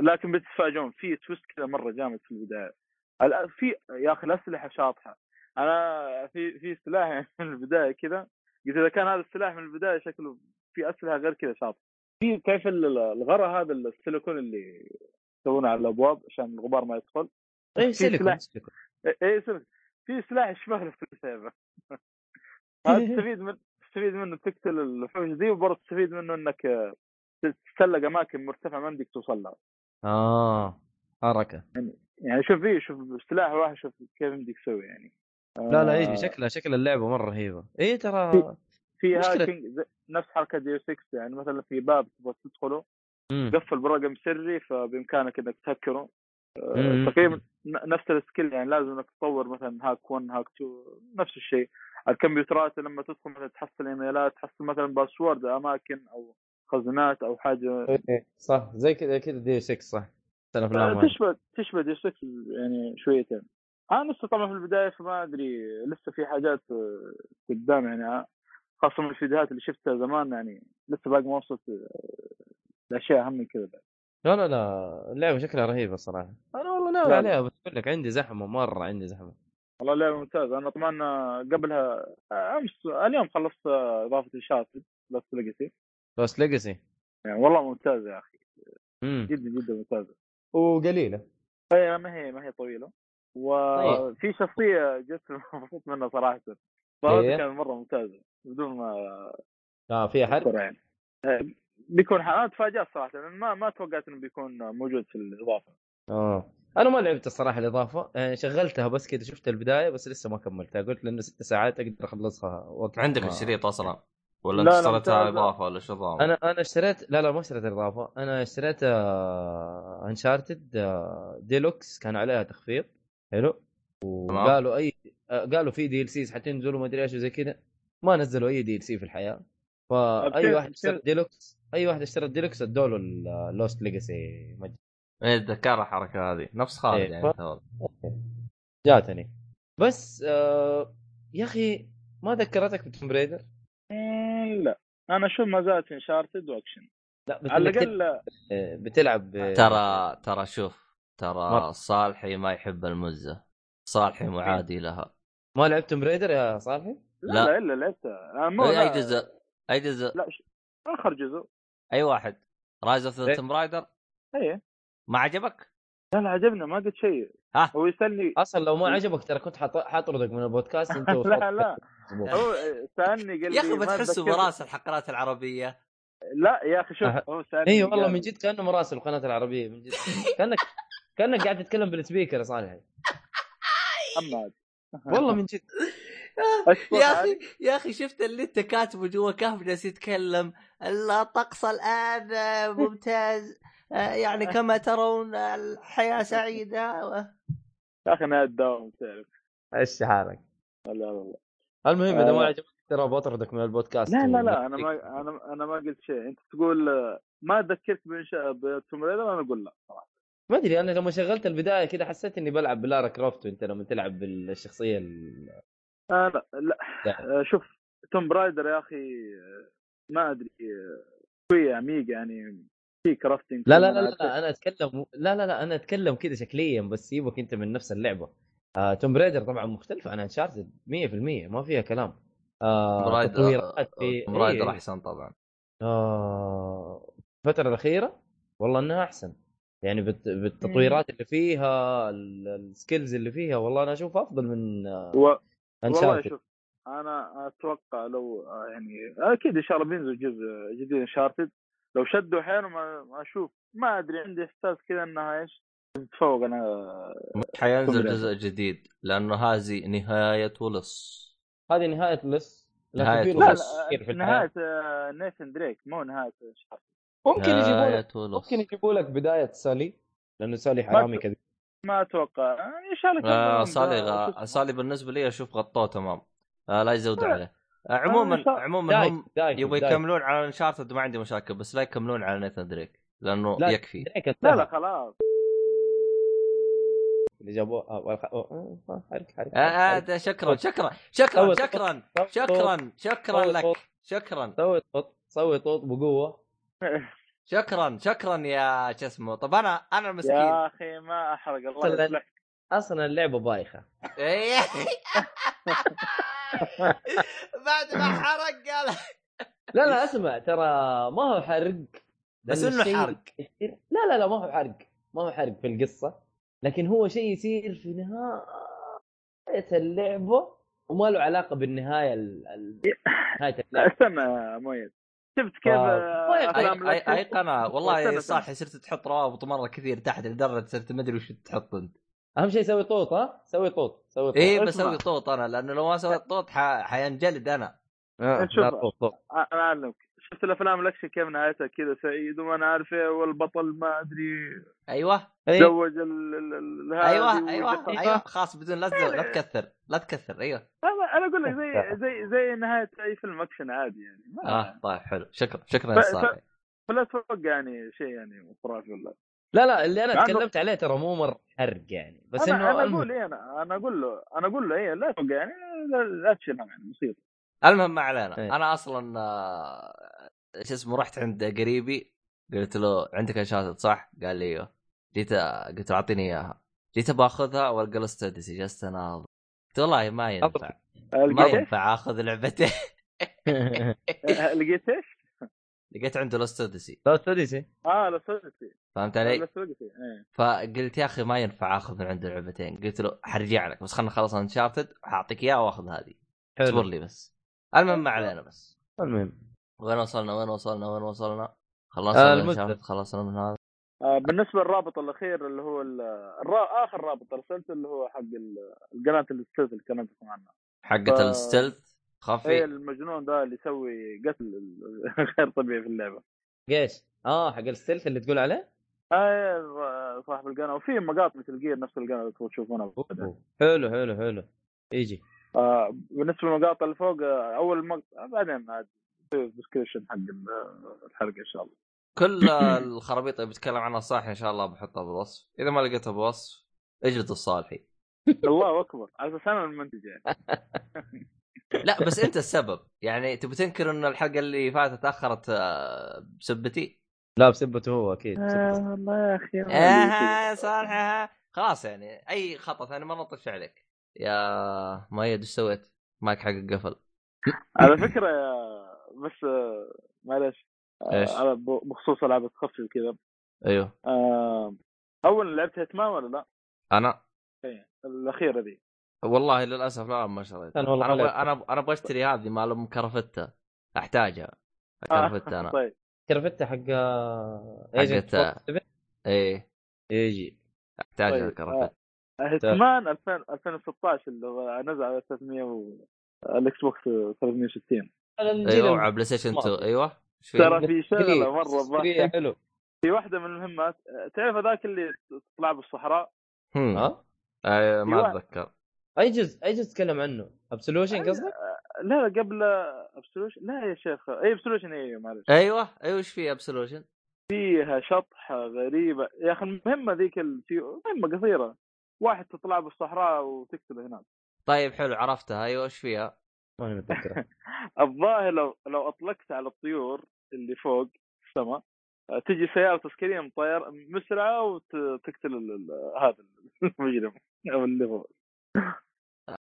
لكن بتتفاجئون في twist كذا مرة جامد في البداية. في يا أخي الأسلحة شاطحة. أنا في في سلاح يعني <laughs> من البداية كذا قلت إذا كان هذا السلاح من البداية شكله في أسلحة غير كذا شاطحة. في كيف ال- الغراء هذا السيليكون اللي يسوونه على الأبواب عشان الغبار ما يدخل؟ اي سيليكون سلاح. سيليكون. اي إيه سيليكون. في سلاح يشبه له في <laughs> هذا تستفيد من تستفيد منه تقتل الوحوش ذي وبرضه تستفيد منه إنك آه، تتسلق أماكن مرتفعة ما يمديك توصل لها. آه حركة. يعني شوف فيه شوف سلاح واحد شوف كيف يمديك تسوي يعني. لا لا آه، يجي شكلها شكل اللعبة مرة رهيبة. اي ترى في hacking نفس حركة Deus Ex يعني مثلا في باب تبغى تدخله مم. قفل برقم سري فبإمكانك إنك تهكره. آه،. تقريبا نفس ال skill يعني لازم انك تطور مثلا hack 1 hack 2 نفس الشيء. الكمبيوترات لما تدخل مثلا تحصل إيميلات تحصل مثلا باسورد أماكن أو خزانات أو حاجة. إيه، صح زي كذا كذا دي 6 صح. تشبه تشبه دي 6 يعني شويتين أنا لسه طبعا في البداية فما أدري لسه في حاجات آه، قدام يعني. خاصة من الفيديوهات اللي شفتها زمان يعني لسه باقي ما وصلت آه، لأشياء أهم من كذا. بعد لا لا لا اللعبة شكلها رهيبة الصراحه أنا والله ناوي لا. عليها بس أقول لك عندي زحمة مرة عندي زحمة. والله لعبه ممتازة. أنا طبعا قبلها أمس اليوم خلصت إضافة Uncharted Lost Legacy Lost Legacy يعني والله ممتازة يا أخي. جدا جدا ممتازة. وقليلة. هي ما هي ما هي طويلة. وفي شخصية جت <laughs> مبسوط منها صراحة. إيه؟ فهذه كانت مرة ممتازة بدون ما آه فيها حرق. يعني. بيكون ح- أنا تفاجأت صراحة لأن ما ما توقعت إنه بيكون موجود في الإضافة آه أنا ما لعبت الصراحه الإضافة يعني شغلتها بس كذا شفت البداية بس لسه ما كملتها قلت لأنه ست ساعات أقدر أخلصها وقت عندك الشريط أصلا ولا لا، انت اشتريتها. إضافة ولا شو نظام؟ أنا أنا اشتريت لا لا ما اشتريت الاضافه أنا اشتريت Uncharted deluxe كان عليها تخفيض حلو تمام. وقالوا أي آه، قالوا في DLCs حتنزلوا ما أدري إيش وزي كذا ما نزلوا أي DLC في الحياة فأي واحد اشترى؟ ديلوكس أي واحد اشترى الديلوكس ادوا له ال Lost Legacy مجد إيه اتذكر الحركة هذه. نفس خالد إيه، يعني ف-. جاتني. بس آه يا أخي ما ذكرتك ب Tomb Raider؟ مم، لا. أنا أشوف ما زالت Uncharted و action لا بس على الأقل بتلعب آه، ترى ترى شوف ترى. صالحي ما يحب المزة. صالحي معادي لها. ما لعبت Tomb Raider يا صالحي؟ لا لا. لا إلا لعبتها اي جزء؟ أي جزء؟ لا ش- آخر جزء. أي واحد. Rise of إيه. the Tomb Raider إيه. ما عجبك؟ لا لا عجبنا ما قلت شيء. ها. هو يسألني أصلا لو ما عجبك ترى كنت حط- حاطردك من البودكاست أنت <laughs> لا لا. هو سألني قال لي يا أخي ما بتحسه براس الحلقات العربية. لا يا أخي شوف. هو سألني اي والله من جد كأنه مراسل القناة العربية من جد. <laughs> كأنك كأنك قاعد تتكلم بالسبيكر يا صالح. محمد. والله من جد. يا. أخي يا أخي شفت اللي أنت كاتبه جوا كهف جالس يتكلم؟ الطقس الآن آه، ممتاز. آه، يعني <laughs> كما ترون الحياة سعيدة. يا أخي أنا الدوام تعرف. إيش حالك. لا لا المهم إذا ما آه. عجبك ترى بطردك من البودكاست لا لا لا أنا ما أنا أنا ما قلت شيء. أنت تقول ما ذكرت بإنشاء ب Tomb Raider أنا أقول لا صراحة ما أدري أنا لما شغلت البداية كذا حسيت إني بلعب ب Lara Croft وأنت لما تلعب بالشخصية ال... آه لا لا. لا. شوف Tomb Raider يا أخي ما أدري آه، شوية عميق يعني في crafting لا لا لا, لا, لا أنا أتكلم لا لا لا أنا أتكلم كذا شكليا بس سيبك أنت من نفس اللعبة. آه Tomb Raider طبعا مختلف عن Uncharted 100% ما فيها كلام. آه Raider تطويرات في Raider إيه. أحسن طبعا. آه الفترة الأخيرة والله إنها أحسن. يعني بالت- بالتطويرات اللي فيها ال- ال skills اللي فيها والله أنا أشوفها أفضل من آه، و... شوف أنا أتوقع لو آه، يعني أكيد إن شاء الله بينزل جزء جديد Uncharted لو شدوا حيلهم أشوف. ما أدري عندي إحساس كذا انها إيش؟ تتفوق أنا. حينزل جزء جديد لأنه هذه نهاية لص هذه نهاية لس لكن نهاية لا، لا نهاية آه، نيثن دريك مو نهاية انشارتد ممكن يجيبوا لك نهاية لص ممكن يجيبوا لك بداية سالي لأنه سالي حرامي كذا ما أتوقع. إن شاء الله آه صالي ذا- غ... صالي بالنسبة لي أشوف غطوه تمام. آه لا يزودوا آه. عليه آه عموما شاء- عموما هم يبغوا. يكملون على انشارتد ما عندي مشاكل بس لا يكملون على نيثان دريك لأنه لا، يكفي لا. لا خلاص اللي جابوه آه، والخ- آه، آه، حرك حرك آه آه حرك. ده شكرا شكرا شكرا صوت- شكرا صوت- شكرا شكرا صوت- لك. شكرا سوي طوط سوي طوط بقوة شكرا شكرا يا شو اسمه طب أنا أنا المسكين يا أخي ما أحرق الله يصلحك أصلا اللعبة بايخة. <laughs> <laughs> بعد ما حرق قال <laughs> لا لا اسمع ترى ما هو حرق بس الشيء حرق. لا لا لا ما هو حرق ما هو حرق في القصة لكن هو شيء يصير في نهاية اللعبة وما له علاقة بالنهاية ال... ال... نهاية اللعبة استنى يا مؤيد شفت كيف آه. آه، أي- اي؟ أي قناة والله. صح صرت تحط روابط مرة كثير تحت لدرجة صرت ما أدري وش تحط أنت أهم شيء سوي طوط ها؟ سوي طوط سوي طوط. إيه أسمع. بسوي طوط أنا لأنه لو ما سويت طوط ح... حينجلد أنا. آه، شوف. طوط طوط. أنا أعلمك. شفت الأفلام الأكشن كيف نهايتها كذا سعيد وما أنا عارف إيه والبطل ما أدري. أيوه. إيه. تزوج ال ال- ال- هذه أيوه أيوه ودخل- أيوه خلاص بدون لا لا تكثر لا تكثر أيوه. أنا أنا أقول لك زي زي زي نهاية أي فيلم أكشن عادي يعني ما آه طيب حلو. شكرا شكرا يا صالح فلا تتوقع يعني شيء يعني خرافي ولا. لا لا اللي أنا تكلمت عليه ترى مو مره حرق يعني بس إنه أنا. أقول إيه أنا أنا أقول له أنا أقول له إيه لا توقع يعني لا, لا تشيلها يعني بسيط المهم ما علينا إيه. أنا أصلا آه، شو اسمه رحت عند قريبي قلت له عندك انشاتد صح؟ قال لي أيوه جيت قلت له أعطيني إياها جيت باخذها والقى له ستوديسي جلست أناظر قلت والله ما ينفع ما؟ ينفع أخذ لعبتين <laughs> لقيت إيش؟ لقيت عنده لوست اوديسي لا سدسي آه لا سويتي فهمت علي؟ سويتي إيه. فقلت يا أخي ما ينفع آخذ من عنده لعبتين. قلت له حرجع لك بس خلنا نخلص Uncharted حاعطيك اياها وآخذ هذه. اصبر لي بس. المهم ما علينا بس. المهم. وين وصلنا؟ وين وصلنا؟ وين وصلنا؟ آه، خلصنا من المدة. خلصنا من هذا. آه بالنسبة للرابط الأخير اللي هو ال- الرا... آخر رابط ارسلته اللي هو حق ال- القناه ال stealth اللي كلمتكم عنها حقة ف- ال stealth؟ إيه خفي المجنون ده اللي يسوي قتل <laughs> غير طبيعي في اللعبة. إيش؟ آه حق ال stealth اللي تقول عليه؟ إيه صاحب القناة. وفي مقاطع مثل جير نفس القناة اللي تشوفونها. حلو حلو حلو. يجي آه بالنسبة للمقاطع اللي فوق آه، أول مقطع بعدين عاد في description حق ال- الحلقة إن شاء الله. كل الخرابيط اللي بتكلم عنها صالح إن شاء الله بحطها بالوصف. إذا ما لقيتها بالوصف اجلد الصالحي <laughs> الله أكبر. على أساس أنا المنتج يعني. <laughs> لا بس انت السبب. يعني تبي تنكر إن الحلقة اللي فاتت تأخرت آه، بسبتي؟ لا بسبته هو أكيد. بسبته. والله يا أخي آه يا صالح آه. خلاص يعني أي خطأ ثاني مره نطش عليك. يا مؤيد إيش سويت؟ مايك حقك قفل على فكرة يا بس آه، معلش آه، ب- بخصوص ألعاب تخفف كذا. أيوه. آه، أول لعبت هيتمان ولا لا؟ أنا. إيه الأخيرة ذي والله للأسف لا ما شريت أنا والله أنا أنا أنا أبغى أشتري هذه مال أم كرفتة. أحتاجها. كرفتة أنا. طيب. كرفتة حق ايجنت حقت- إيه. يجي أحتاجها طيب. كرفتة. هيتمان 2000 2016 اللي هو نزل على 300 و الاكس بوكس 360 أيوه على بلاي ستيشن 2 أيوه؟ ترى في شغله مرة حلو. في واحدة من المهمات آه، تعرف هذاك اللي تطلع بالصحراء. ها؟ آه ما أيوة. أتذكر. أي جزء أي جزء تتكلم عنه؟ Absolution قصدك؟ لا لا قبل Absolution لا يا شيخ أي Absolution اي معلش. أيوه أيوه إيش فيه Absolution؟ فيها شطحه غريبة. يا أخي المهمة ذيك التي- مهمة قصيرة. واحد تطلع بالصحراء وتقتله هناك. طيب حلو عرفتها. أيوه إيش فيها؟ ماني متذكره <laughs> الظاهر لو لو أطلقت على الطيور اللي فوق السماء تجي سيارة تذكاريه مطير مسرعة وتقتل هذا <laughs> المجرم أو اللي هو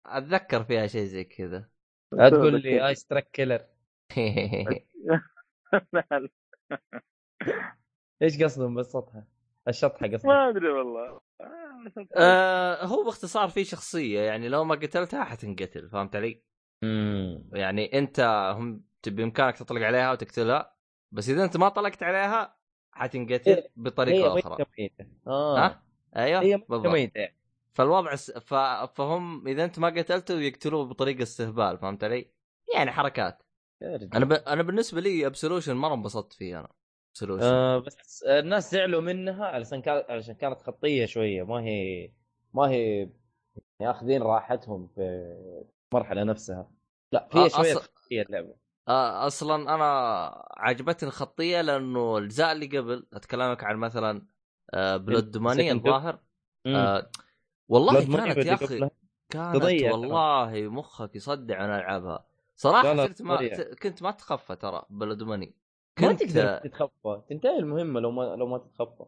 أتذكر فيها شيء زي كذا. لا تقول لي آيس تراك كيلر. <laughs> إيش قصدهم بالسطحه؟ الشطحة قصدك. ما أدري والله. آه هو باختصار في شخصية يعني لو ما قتلتها حتنقتل فهمت علي؟ امم يعني أنت هم بامكانك تطلق عليها وتقتلها بس إذا أنت ما طلقت عليها حتنقتل هي- بطريقة هي أخرى. ميتة ميتة. آه. ها؟ أيوه هي ميتة بالضبط. ميتة فالوضع س... ف... فهم إذا أنت ما قتلته يقتلوه بطريقة استهبال فهمت علي؟ يعني حركات. أنا ب... أنا بالنسبة لي Absolution مرة انبسطت فيه أنا. Absolution آه بس الناس زعلوا منها علشان كانت علشان كانت خطية شوية. ما هي ما هي ياخذين راحتهم في المرحلة نفسها. لا آه، فيها شوية أص- خطية اللعبة. آه أصلا أنا عجبتني الخطية لأنه الاجزاء اللي قبل أتكلمك عن مثلا آه بلود ماني الظاهر. آه والله كانت يا أخي. كانت تضيع. والله مخك يصدع وأنا ألعبها صراحة لا لا، صرت ما كنت ما اتخفى ترى بلود ماني ما كنت تقدر تتخفى تنتهي المهمة لو ما لو ما تتخفى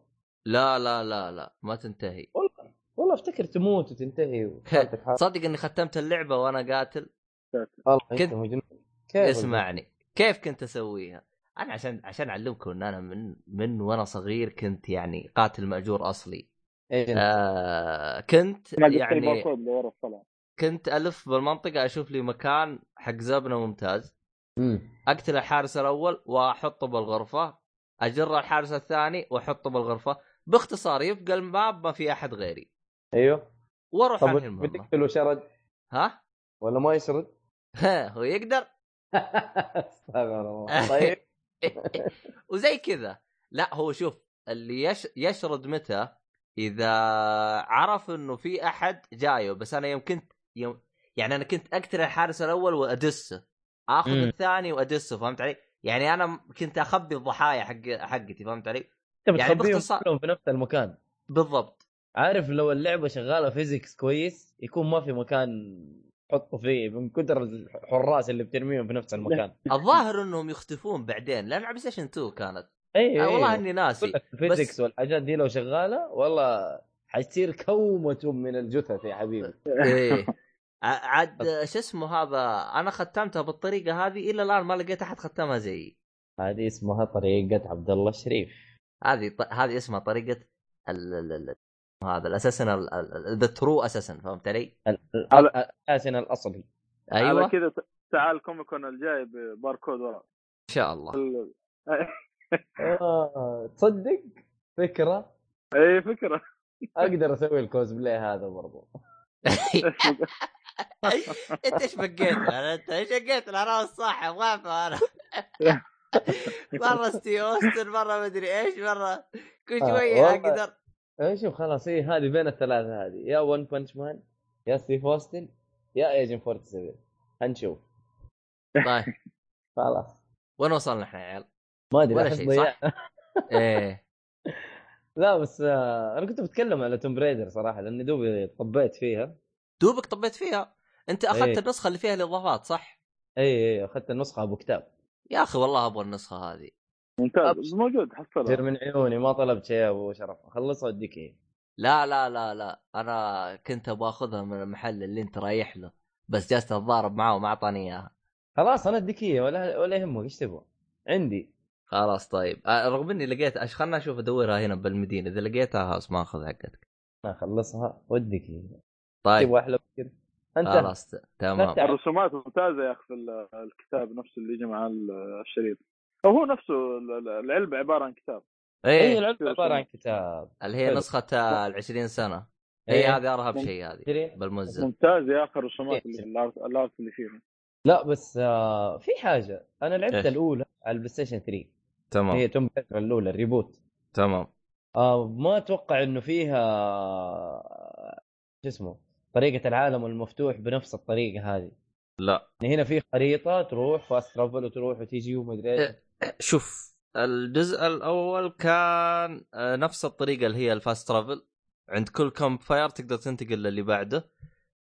لا لا لا لا ما تنتهي والله والله أفتكر تموت وتنتهي. <laughs> صدق إني ختمت اللعبة وأنا قاتل كنت- اسمعني كيف كنت أسويها؟ أنا عشان عشان أعلمكم إن أنا من من وأنا صغير كنت يعني قاتل مأجور أصلي؟ آه كنت يعني كنت ألف بالمنطقة أشوف لي مكان حق زبنة ممتاز. مم. أقتل الحارس الأول وأحطه بالغرفة أجر الحارس الثاني وأحطه بالغرفة. باختصار يبقى الماب ما في أحد غيري. أيوه. وأروح طب انهي المهمه بتقتله شرد؟ ها؟ ولا ما يشرد؟ ها هو يقدر. <laughs> استغفر الله. طيب. <laughs> وزي كذا. لا هو شوف اللي يش... يشرد متى؟ إذا عرف إنه في أحد جاية بس أنا يوم كنت يوم يعني أنا كنت اقتل الحارس الأول وأدسه آخذ مم. الثاني وأدسه فهمت علي؟ يعني أنا كنت أخبي الضحايا حق حقتي فهمت علي؟ انت يعني باختصار- كلهم في نفس المكان بالضبط عارف لو اللعبة شغالة physics كويس يكون ما في مكان تحطه فيه من كثر الحراس اللي بترميهم في نفس المكان الظاهر إنهم يختفون بعدين لأن على Station 2 كانت اي آه والله اي إني ناسي. إيه، لك ال physics والحاجات دي لو شغالة والله حتصير كومة من الجثث يا حبيبي. <laughs> إيه. <laughs> عاد شو اسمه هذا؟ أنا ختمتها بالطريقة هذه إلى الآن ما لقيت أحد ختمها زيي. هذه اسمها طريقة عبد الله الشريف هذه ط... هذه اسمها طريقة ال... ال... ال... هذا ال assassin the true assassin فهمت علي؟ ال assassin الأصلي. أيوه. على ان كذا تعال Comic Con الجاي بباركود ورا. شاء الله. ال- <laughs> تصدق؟ فكرة؟ اي فكرة. أقدر أسوي الكوزبلاي هذا برضو. <laughs> أنت إيش بقيت؟ أنا أنت إيش بقيت؟ أنا والصاحب واقف أنا. مرة Steve Austin مرة مدري إيش مرة كل آه، شوية. أقدر. إيه، شوف خلاص هي هذه بين الثلاثة هذه. يا One Punch Man يا Steve Austin يا ايجن 47 هنشوف. طيب. خلاص. وين وصلنا إحنا يا عيال؟ ما أدري ولا شيء،. صح؟ <laughs> إيه. لا بس آه أنا كنت بتكلم على Tomb Raider صراحة لاني دوبي طبيت فيها. دوبك طبيت فيها؟ أنت أخذت إيه. النسخة اللي فيها الاضافات صح؟ اي اي أخذت النسخة أبو كتاب. يا أخي والله أبغى النسخة هذه. ممتاز موجود حصلها. تصير من عيوني ما طلبت شيء يا أبو شرف. اخلصها واديك اياه لا لا لا لا. أنا كنت أبغى أخذها من المحل اللي أنت رايح له بس جالس أتضارب معاه وما أعطاني إياها. خلاص أنا أديك اياه ولا ولا يهمك إيش تبغى؟ عندي. خلاص طيب. آه، رغم إني لقيت أش- خلنا أشوف أدورها هنا بالمدينة. إذا لقيتها خلاص ما أخذ حقتك اخلصها اياه طيب. تبغى أحلى من كذا أنت. خلاص تمام. الرسومات ممتازة يا أخي في ال- الكتاب نفسه اللي يجي مع ال- الشريط. هو نفسه ال- ال- العلبة عبارة عن كتاب. اي إيه العلبة عبارة عن كتاب. اللي هي. نسخة ال 20 سنة. إيه. هي هذه أرهب شيء هذه؟ بالمزه ممتاز يا أخي الرسومات إيه. اللي ال art ال art اللي فيها. لا بس آه في حاجة. أنا لعبت إيش؟ الأولى على ال PlayStation 3 تمام. هي Tomb الأولى ال reboot. تمام. آه ما أتوقع إنه فيها شو اسمه طريقة العالم المفتوح بنفس الطريقة هذه. لا. يعني هنا في خريطة تروح fast travel وتروح وتيجي ومدري إيش. إيه. شوف الجزء الأول كان آه، نفس الطريقة اللي هي ال fast travel عند كل campfire تقدر تنتقل للي بعده.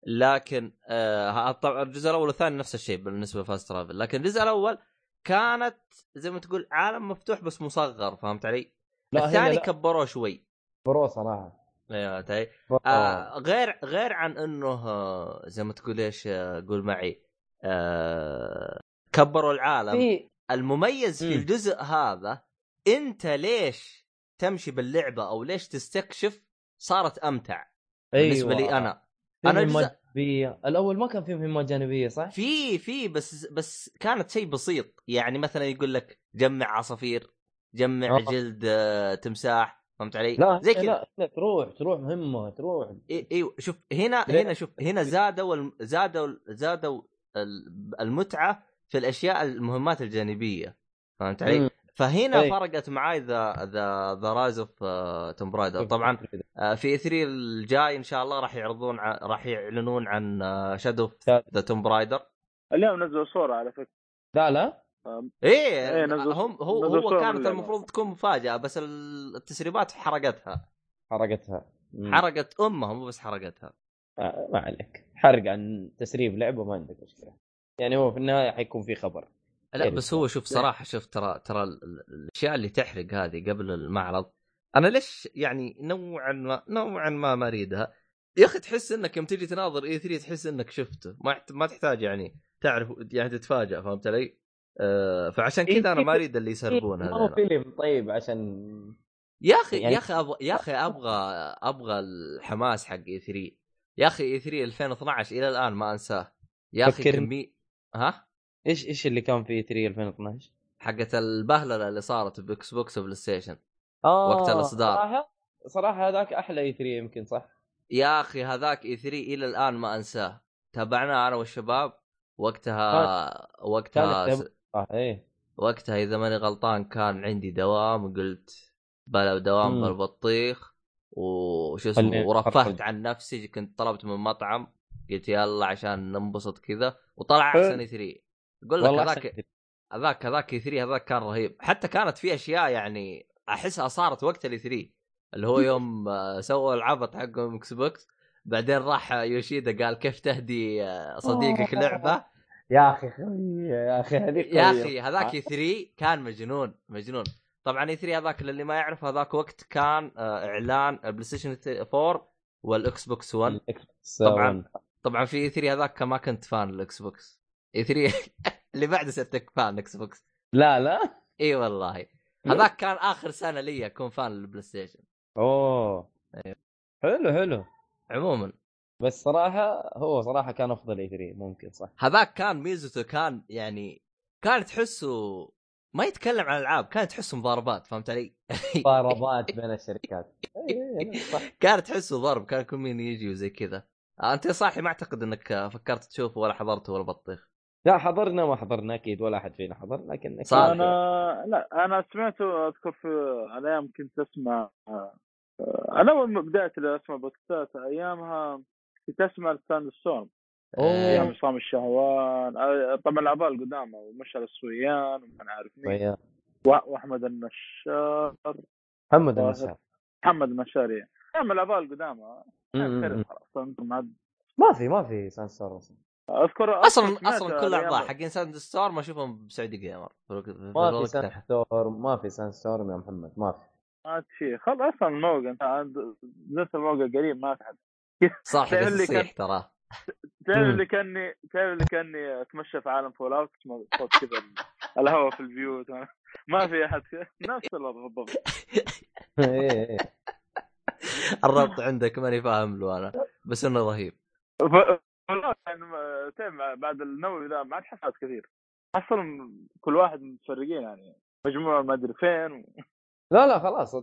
لكن آه طبعا الجزء الأول والثاني نفس الشيء بالنسبة لل fast travel لكن الجزء الأول كانت زي ما تقول عالم مفتوح بس مصغر فهمت علي؟ لا الثاني كبروه شوي برو صراحة أيوه. آه غير غير عن إنه آه، زي ما تقول إيش آه، قول معي آه كبروا العالم في المميز في مم. الجزء هذا أنت ليش تمشي باللعبة أو ليش تستكشف صارت أمتع بالنسبة أيوة. لي أنا في أنا الأول ما كان في مهمات جانبية صح؟ في في بس بس كانت شيء بسيط يعني مثلا يقول لك جمع عصافير جمع آه. جلد آه، تمساح فهمت علي؟ لا زي كذا لا هنا تروح تروح مهمة تروح إي إيوه شوف هنا؟ هنا شوف هنا زادوا زادوا زادوا ال- المتعة في الأشياء المهمات الجانبية فهمت علي؟ فهنا إيه. فرقت معاي the the the Rise of Tomb Raider. طبعا آه، في E 3 الجاي إن شاء الله راح يعرضون ع... راح يعلنون عن Shadow. the Tomb Raider اليوم نزلوا صورة على فكرة. لا لا. إيه إيه، نزلوا- هم هو نزلوا هو كانت. المفروض تكون مفاجأة بس ال- التسريبات حرقتها. حرقتها. مم. حرقت أمها مو بس حرقتها. آه، ما عليك. حرق عن تسريب لعبة ما عندك مشكلة. يعني هو في النهاية حيكون في خبر. لا خير بس هو شوف صراحة شوف ترى ترى ال- ال- الأشياء اللي تحرق هذه قبل المعرض أنا ليش يعني نوعا ما نوعا ما ما اريدها يا أخي تحس إنك يوم تجي تناظر إي 3 تحس إنك شفته ما ما تحتاج يعني تعرف يعني تتفاجئ فهمت علي؟ آه فعشان كذا أنا ما اريد اللي يسربون ما هو هذا فيلم طيب عشان يا أخي يعني- يا أخي أبغى يا أخي أبغى أبغى الحماس حق E 3 يا أخي E 3 2012 إلى الآن ما أنساه. يا أخي. كمية ها؟ إيش إيش اللي كان في 3 2012 حقت البهللة اللي صارت ب Xbox و PlayStation آه وقت الإصدار. صراحة صراحة هذاك أحلى E 3 يمكن صح؟ يا أخي هذاك E 3 إلى الآن ما أنساه. تابعناه أنا والشباب. وقتها وقتها كانت آه إيه. وقتها إذا ماني غلطان كان عندي دوام قلت بلا دوام. بالبطيخ. وش اسمه ورفهت. عن نفسي كنت طلبت من مطعم. قلت يلا عشان ننبسط كذا. وطلع. أحسن E 3 أقول لك هذاك. هذاك هذاك E 3 هذاك كان رهيب حتى كانت في أشياء يعني أحسها صارت وقت ال E 3 اللي هو يوم آه، سووا العبط حقهم Xbox بعدين راح يوشيدا قال كيف تهدي آه، صديقك لعبه يا أخي يا أخي هذيك يا. أخي هذاك اي 3 كان مجنون مجنون طبعا E 3 هذاك للي ما يعرف هذاك وقت كان آه، إعلان ال PlayStation 4 وال Xbox 1 ال Xbox طبعاً. 1. طبعا في E 3 هذاك ما كنت fan ال Xbox E 3 <laughs> اللي بعده صرت fan Xbox. لا لا. إي والله. هذاك كان آخر سنة لي أكون fan لل PlayStation. أوه. أيوه. حلو حلو. عموما. بس صراحة هو صراحة كان أفضل E 3 ممكن صح. هذاك كان ميزته كان يعني كان تحسه ما يتكلم عن العاب كان تحسه مضاربات فهمت علي؟ <laughs> ضربات بين الشركات. <laughs> كان تحسه ضرب كان كل مين يجي وزي كذا. أنت صاحي ما أعتقد إنك فكرت تشوفه ولا حضرته ولا بطيخ. لا حضرنا ما حضرنا أكيد ولا أحد فينا حضر لكن صار. أنا لا أنا سمعته أذكر في على أيام كنت أسمع آه، أنا أول ما بدأت أسمع بودكاستات أيامها كنت أسمع ال Sandstorm أيام. عصام الشهوان آه، طبعا الاباء القدامى ومشعل السويان ومن عارف مين وأحمد النشار محمد. النشار محمد النشاري أيام الاباء القدامى ما في ما في سان ستور أصلا اذكر أصلا أصلا كل الأيام- أعضاء حقين ساند ستور ما أشوفهم ب Saudi Gamer ما في سان ستور ما في سان ستور يا محمد ما في. ما في شيء. خلاص أصلا الموقع نزلت الموقع قريب ما في حد. صح يصيح ترى. تعرف. اللي كاني تعرف اللي كاني أتمشى في عالم Fallout صوت كذا ال- الهواء في البيوت. ما في أحد. كذا. نفس الوضع بالضبط إيه، إيه. الربط عندك ماني فاهم له أنا بس إنه رهيب. تعرف بعد النووي ذا ما عاد حصلت كثير. حصل كل واحد متفرقين يعني. مجموعة ما أدري فين لا لا خلاص.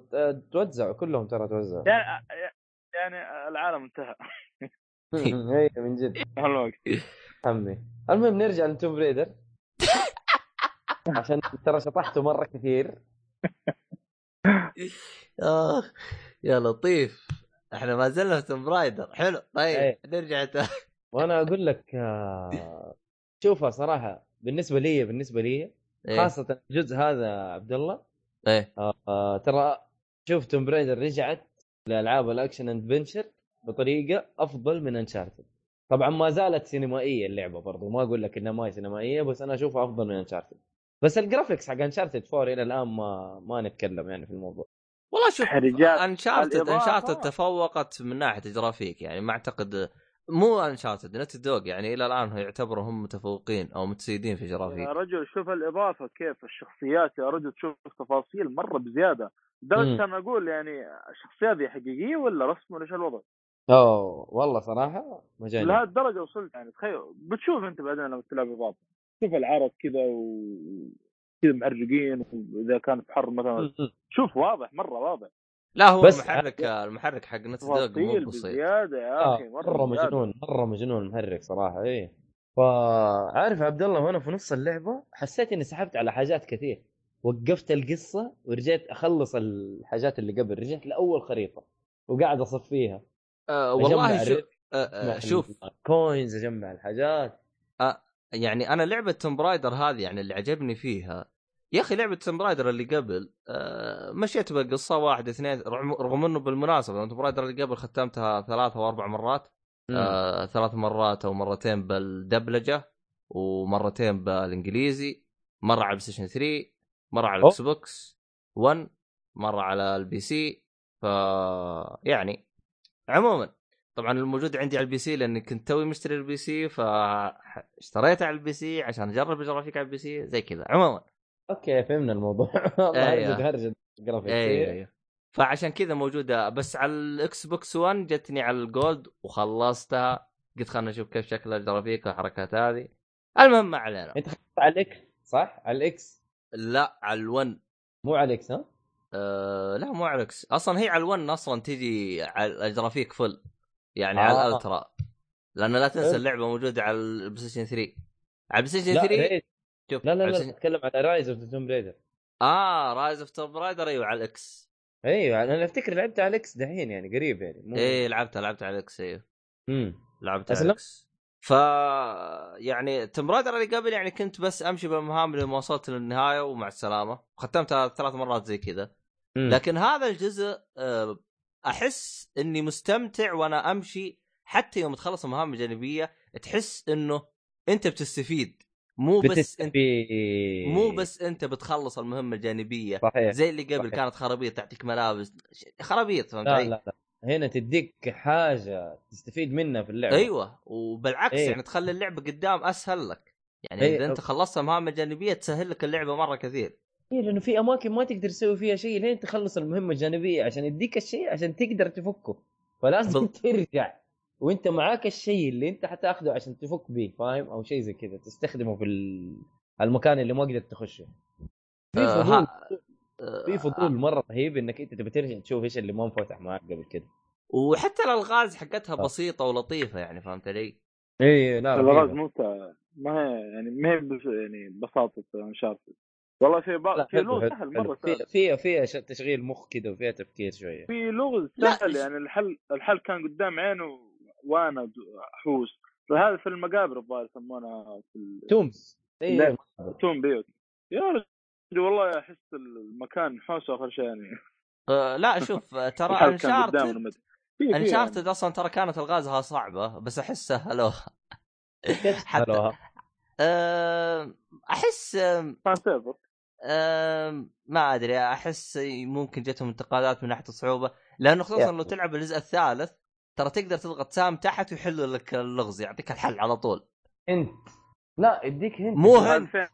توزعوا كلهم ترى توزعوا. يعني يعني العالم انتهى. <laughs> اي من جد. هالوقت عمي. المهم نرجع ل Tomb Raider. عشان ترى شطحته مرة كثير. آخ يا لطيف. إحنا ما زلنا في Tomb Raider حلو طيب إيه. نرجع. وأنا أقول لك آه، شوفها صراحة بالنسبة لي بالنسبة لي إيه. خاصة الجزء هذا عبد الله إيه. آه، آه، ترى شوف Tomb Raider رجعت لألعاب ال action adventure بطريقة أفضل من Uncharted طبعا ما زالت سينمائية اللعبة برضو ما أقول لك إنها ما هي سينمائية بس أنا أشوفها أفضل من Uncharted بس ال graphics حق Uncharted 4 إلى الآن ما ما نتكلم يعني في الموضوع. والله شوف رجال، Uncharted Uncharted تفوقت من ناحية جرافيك يعني ما أعتقد مو Uncharted Naughty Dog يعني إلى الآن يعتبروا هم متفوقين أو متسيدين في يا جرافيك رجل شوف الإضافة كيف الشخصيات يا رجل تشوف تفاصيل مرة بزيادة. لدرجه مم. أنا أقول يعني الشخصيات دي حقيقية ولا رسم ولا إيش الوضع؟ أوه والله صراحة مجاني لهذه الدرجة وصلت يعني تخيل. بتشوف أنت بعدين لما تلعب اضافه شوف العرض كذا و كذا معرقين وإذا كانت حر مثلا. شوف واضح مرة واضح. لا هو بس- المحرك المحرك حق نت دوغ مو بسيط. بزيادة يا آه أخي مرة, مرة بزيادة. مجنون مرة مجنون المحرك صراحة إيه فعارف عبد الله وأنا في نص اللعبة حسيت إني سحبت على حاجات كثير. وقفت القصة ورجعت أخلص الحاجات اللي قبل رجعت لأول خريطة وقاعد اصفيها آه والله أجمع شو ريت، آه آه أجمع شوف. coins أجمع الحاجات. يعني أنا لعبة Tomb Raider هذه يعني اللي عجبني فيها يا أخي لعبة Tomb Raider اللي قبل آه مشيت بقصة واحد اثنين رغم, إنه بالمناسبة Tomb Raider اللي قبل ختمتها ثلاث أو أربع مرات آه ثلاث مرات أو مرتين بالدبلجة ومرتين بالإنجليزي مرة على البلاي ستيشن 3 مرة على. ال Xbox 1 مرة على ال PC ف يعني عموما طبعا الموجود عندي على ال PC لأني كنت توي مشتري ال PC فاشتريته على ال PC عشان أجرب الجرافيك على ال PC زي كذا عموما أوكي فهمنا الموضوع. <laughs> هرجة هرجة جرافيك أيوه أيوه فعشان كذا موجودة بس على ال Xbox 1 جتني على ال Gold وخلصتها. قلت خلنا نشوف كيف شكل الجرافيك والحركات هذه. المهم ما علينا. أنت خلصت على ال X صح؟ على ال X؟ لا على ال1 مو على ال X ها؟ أه لا مو على ال X. أصلا هي على ال1 أصلا تجي على ال graphic full يعني آه. على ال ultra. لأن لا تنسى. اللعبة موجودة على ال PlayStation 3 على ال PlayStation لا 3 ريد. شوف لا لا لا اتكلم على Rise of Tomb Raider آه Rise of Tomb Raider أيوه على ال X. أيوه أنا أفتكر لعبت على ال X دحين يعني قريب يعني مو إيه لعبتها لعبتها على ال X أيوه. امم لعبتها؟ على ال X. ف يعني توم رايدر اللي قبل يعني كنت بس أمشي بالمهام لما وصلت للنهاية ومع السلامة. ختمتها ثلاث مرات زي كذا. لكن هذا الجزء آه، أحس إني مستمتع وأنا أمشي حتى يوم تخلص المهام الجانبيه تحس إنه أنت بتستفيد. مو بس انت مو بس أنت بتخلص المهمة الجانبية. صحيح. زي اللي قبل صحيح. كانت خرابيط تعطيك ملابس. خرابيط فهمت لا؟ لا لا. هنا تديك حاجة تستفيد منها في اللعبة. أيوه. وبالعكس إيه. يعني تخلي اللعبة قدام أسهل لك. يعني إيه. إذا أنت خلصت المهام الجانبيه تسهل لك اللعبة مرة كثير. إيه لأنه في أماكن ما تقدر تسوي فيها شيء لين تخلص المهمة الجانبية عشان يديك الشيء عشان تقدر تفكه. فلازم بال- <laughs> ترجع. وانت معاك الشيء اللي انت حتاخذه عشان تفك به فاهم؟ أو شيء زي كذا تستخدمه في ال- المكان اللي ما قدرت تخشه. في آه، فضول. ها- آه، في فضول مرة رهيب إنك أنت تبي ترجع تشوف إيش اللي ما انفتح معك قبل كده. وحتى الألغاز حقتها آه. بسيطة ولطيفة يعني فهمت علي؟ اي لا الغاز رهيبة. ممتع ما هي يعني ما هي بس يعني بساطة Uncharted والله في بعض لا في لغز سهل. مرة فيها سهل. فيها فيها تشغيل مخ كذا وفيها تفكير شوية. في لغز لا، سهل يعني الحل الحل كان قدام عينه وأنا احوس فهذا في المقابر الظاهر يسمونها في ال- tombs لا. اي توم بيوت. يا رجل والله أحس المكان حوسه آخر شيء يعني. آه، لا شوف آه، <laughs> ترى Uncharted انشارتد أصلا ترى كانت ألغازها صعبة بس احس سهلوها <laughs> حتى-؟ آه، أحس آه، آه، ما أدري أحس ممكن جتهم انتقادات من ناحية الصعوبة لأنه خصوصا لو تلعب الجزء الثالث ترى تقدر تضغط سهم تحت ويحل لك اللغز يعطيك الحل على طول. انت لا يديك هنت. مو هنت.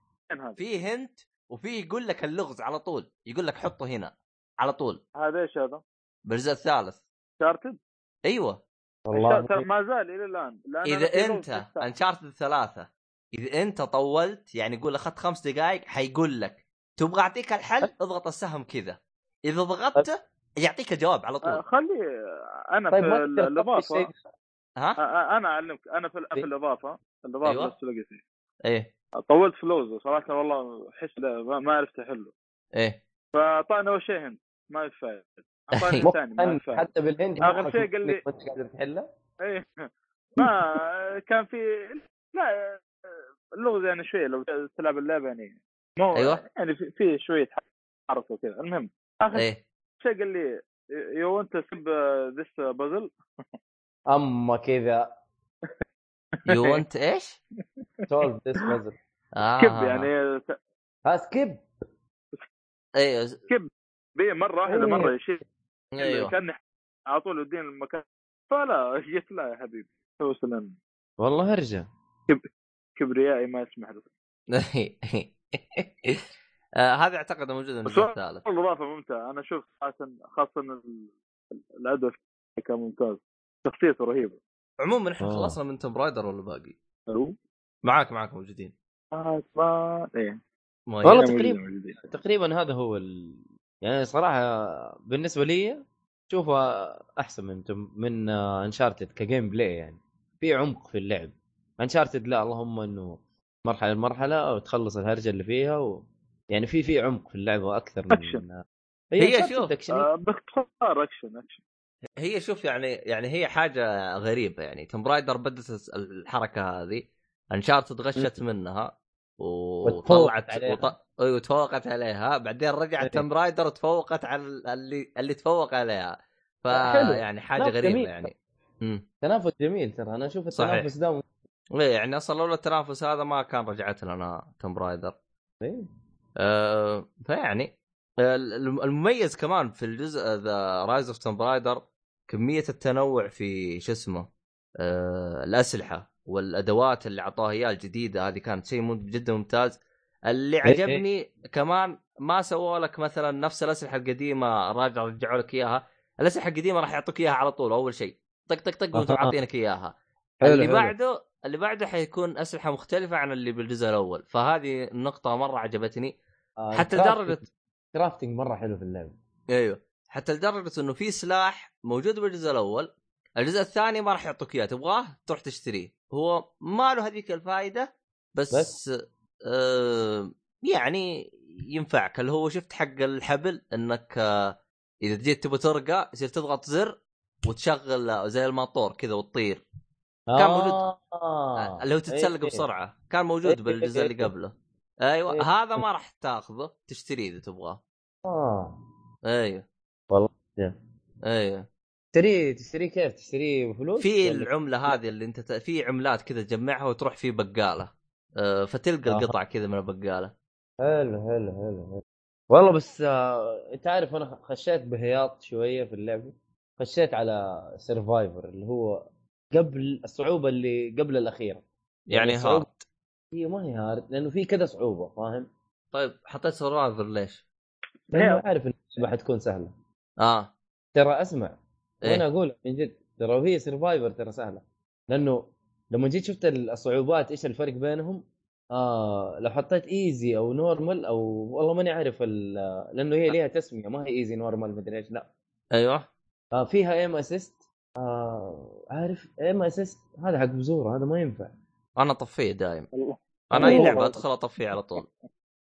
في هنت وفي يقول لك اللغز على طول. يقول لك حطه هنا على طول. هذا إيش هذا؟ بالجزء الثالث. شارتد؟ أيوه. والله ترى ما زال إلى الآن إذا أنت. انشارتد ثلاثة إذا أنت طولت يعني قول أخذت خمس دقائق حيقول لك تبغى أعطيك الحل؟ اضغط السهم كذا. إذا ضغطته يعطيك الجواب على آه، طول خلي أنا طيب في الإضافة. ها؟ آه، أنا أعلمك أنا في, في إيه. الإضافة الإضافة أيوة. بس لقيتني إيه. طولت في لوزه صراحة والله احس لا ما- ما عرفت أحله. إيه. فأعطاني أول شيء hint ما في فايدة. أعطاني مو <laughs> الثاني ما فايدة. حتى بال hint آخر مخك شيء قال لي- ما انت قادر تحله. إيه. <laughs> ما كان في لا اللغز يعني شوية لو تلعب اللعبة يعني مو أيوة. يعني في, في شوية حركة وكذا. المهم آخر إيه. شيء قال لي you want solve this puzzle أما كذا. <laughs> you want إيش؟ solve this puzzle آه. كب يعني ها skip أيوه. بي مرة واحدة إيه. مرة يشيل أيوه. كان على طول يوديني المكان. فلا جيت لا يا حبيبي. هو سلام والله هرجه كبريائي ما يسمح له. <laughs> آه، هذا أعتقد موجود بس الجزء الثالث والله اضافه ممتعة أنا أشوف خاصه خاصة ال- العدو كان ممتاز شخصيته رهيبة عموما إحنا آه. خلصنا من Tomb Raider ولا باقي؟ ألو؟ معاك معاك موجودين آه، ما إيه والله. تقريبا. موجودين. تقريبا هذا هو ال... يعني صراحة بالنسبة لي شوفها أحسن من من Uncharted ك gameplay يعني في عمق في اللعب Uncharted لا اللهم إنه مرحلة لمرحلة وتخلص الهرجة اللي فيها و... يعني في في عمق في اللعبة أكثر من أكشن. هي شوف، أكشن. آه، باختصار أكشن أكشن هي شوف يعني يعني هي حاجة غريبة يعني Tomb Raider بدت الحركة هذه Uncharted غشت منها وطلعت وتفوقت عليها. وط... تفوقت عليها بعدين رجعت. Tomb Raider وتفوقت على اللي اللي تفوق عليها حلو. فيعني حاجة غريبة جميل. يعني تنافس جميل ترى أنا أشوف صحيح. التنافس ده إيه، يعني أصلا لولا التنافس هذا ما كان رجعت لنا Tomb Raider إيه. آه فيعني آه، الم- المميز كمان في الجزء The Rise of Tomb Raider كمية التنوع في شو اسمه آه الأسلحة والأدوات اللي اعطوها إياها الجديدة هذه كانت شيء جدا ممتاز اللي إيه. عجبني كمان ما سووا لك مثلا نفس الأسلحة القديمة راجع رجعوا لك إياها الأسلحة القديمة راح يعطوك إياها على طول أول شيء طق طق طق وأنتم. عاطينك إياها حلو، اللي حلو. بعده اللي بعده حيكون أسلحة مختلفة عن اللي بالجزء الأول فهذه النقطه مرة عجبتني آه، حتى لدرجة كرافتنج مرة حلو في اللعبه أيوه حتى لدرجة إنه في سلاح موجود بالجزء الأول الجزء الثاني ما راح يعطوك إياه تبغاه تروح تشتريه هو ما له هذيك الفائده بس, بس؟ آه يعني ينفعك اللي هو شفت حق الحبل إنك آه إذا جيت تبغى ترقى يصير تضغط زر وتشغل زي الماطور كذا وتطير كان موجود. آه. اللي هو تتسلق إيه. بسرعة كان موجود إيه، بالجزء إيه، اللي إيه. قبله أيوه إيه. هذا ما راح تاخذه تشتريه إذا تبغاه. آه. أيوه. والله. أيوه. تشتريه تشتريه كيف؟ تشتريه بفلوس؟ في العملة هذه اللي أنت ت... في عملات كذا تجمعها وتروح في بقالة. آه، فتلقى آه. القطع كذا من البقالة. حلو حلو حلو والله بس آه، أنت عارف أنا خشيت بهياط شوية في اللعبه خشيت على سرفايفر اللي هو قبل الصعوبة اللي قبل الأخيرة. يعني الصعوبة- hard هي ما هي hard لأنه في كذا صعوبة فاهم؟ طيب حطيت Survivor ليش؟ لأنه عارف إن اللعبه حتكون سهلة. آه. ترى أسمع إيه؟ وأنا أقول من جد ترى وهي Survivor ترى سهلة. لأنه لما جيت شفت الصعوبات إيش الفرق بينهم؟ آه لو حطيت easy أو normal أو والله ماني عارف ال- لأنه هي ليها تسمية ما هي easy normal مدري إيش لا. أيوه. آه فيها aim assist آه عارف aim assist هذا حق بزورة هذا ما ينفع. أنا اطفيه دايم. أنا أي. لعبة ادخل اطفيه على طول.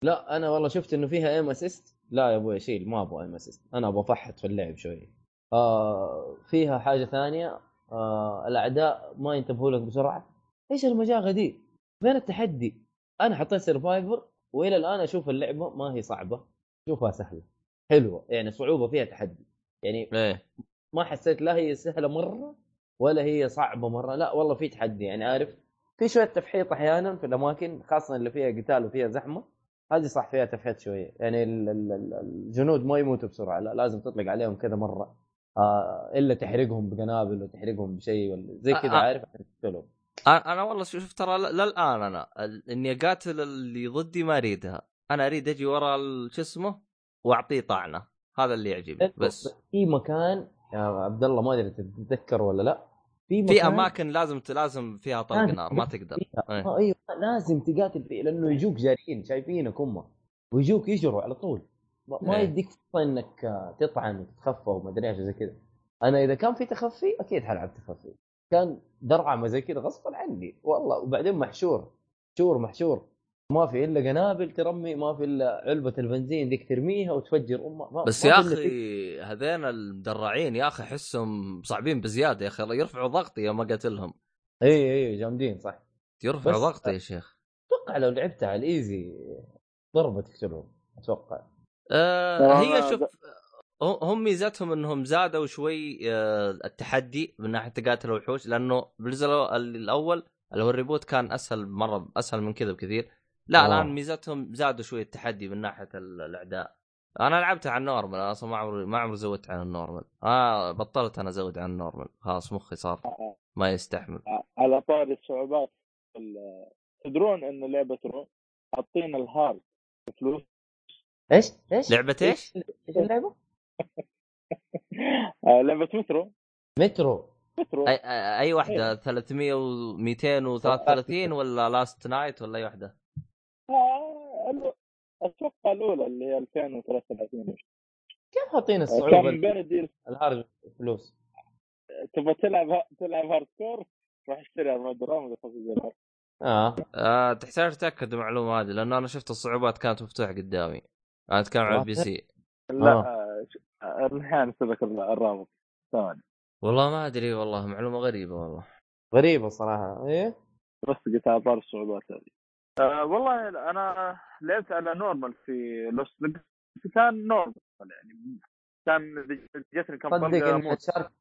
لا أنا والله شفت إنه فيها aim assist لا يا أبوي شيل ما أبغى aim assist أنا أبغى أفحط في اللعب شوية آه فيها حاجة ثانية. آه الأعداء ما ينتبهوا لك بسرعة. إيش المجاغه دي فين التحدي؟ أنا حطيت Survivor وإلى الآن أشوف اللعبة ما هي صعبة. أشوفها سهلة. حلوة. يعني صعوبة فيها تحدي. يعني إيه. ما حسيت لا هي سهلة مرة ولا هي صعبة مرة. لا والله في تحدي. يعني عارف؟ في شوية تفحيط أحيانا في الأماكن خاصة اللي فيها قتال وفيها زحمة. هذه صح فيها تفحيط شوية. يعني ال- ال- ال- الجنود ما يموتوا بسرعة لا لازم تطلق عليهم كذا مرة. آه إلا تحرقهم بقنابل ولا تحرقهم بشيء ولا زي كذا آه، آه. عارف تقتلهم أنا والله شوف ترى للآن أنا إني أقاتل اللي ضدي ما أريدها. أنا أريد أجي ورا شو اسمه؟ وأعطيه طعنة. هذا اللي يعجبني بس. في مكان يا عبد الله ما أدري تتذكر ولا لا. في في أماكن لازم لازم فيها طلق نار ما تقدر. إيه. آه أيوه لازم تقاتل فيه لأنه يجوك جاريين شايفينك هم. ويجوك يجروا على طول. ما, ما إيه. يديك فرصة إنك آه، تطعن وتتخفى وما أدري إيش زي كذا. أنا إذا كان في تخفي أكيد حلعب تخفي. كان درعمه زي كذا غصبا عني والله. وبعدين محشور محشور محشور. ما في إلا قنابل ترمي ما في إلا علبة البنزين ديك ترميها وتفجر. امها ما بس ما يا أخي هذين المدرعين يا أخي أحسهم صعبين بزيادة يا أخي. يرفعوا ضغطي يوم اقاتلهم إي إي جامدين صح. يرفعوا ضغطي يا شيخ. أتوقع لو لعبتها على الإيزي ضربة تقتلهم أتوقع. آه هي شوف هم ميزتهم إنهم زادوا شوي آه التحدي من ناحية تقاتل الوحوش لأنه بالجزء الأول اللي هو ال reboot كان أسهل مرة أسهل من كذا بكثير. لا آه. الان ميزتهم زادوا شوي التحدي من ناحية ال- الأعداء. أنا لعبتها على ال normal أنا أصلا ما عمري ما عمري زودت عن ال normal. آه بطلت أنا أزود عن ال normal. خلاص مخي صار ما يستحمل. على طاري الصعوبات ال- تدرون إن لعبة رو حاطين ال hard بفلوس؟ إيش؟ إيش؟ لعبة إيش؟ إيش؟ اللعبة؟ <laughs> آه، لعبة مترو. مترو. مترو. أي, أي واحدة؟ 300 و 233 ولا لاست نايت ولا أي واحدة؟ آه، أتوقع الأولى اللي هي 2033 كيف حاطين كان الصعوبة من بين الديل الهارد فلوس؟ تبغى تلعب تلعب هارد كور روح اشتري ارماد رام اذا. آه. آه تحتاج تتأكد المعلومة هذه لأنه أنا شفت الصعوبات كانت مفتوحة قدامي. أنا أتكلم عن ال PC لا آه. آه، آه، الحين ارسل لك الرابط. ثواني. والله ما أدري والله معلومة غريبة والله. غريبة صراحة. إيه؟ بس قلت على طار الصعوبات هذه. آه والله أنا لعبت على normal في Lost كان normal يعني. كان جتني كم صدق طلقه ان موت. Uncharted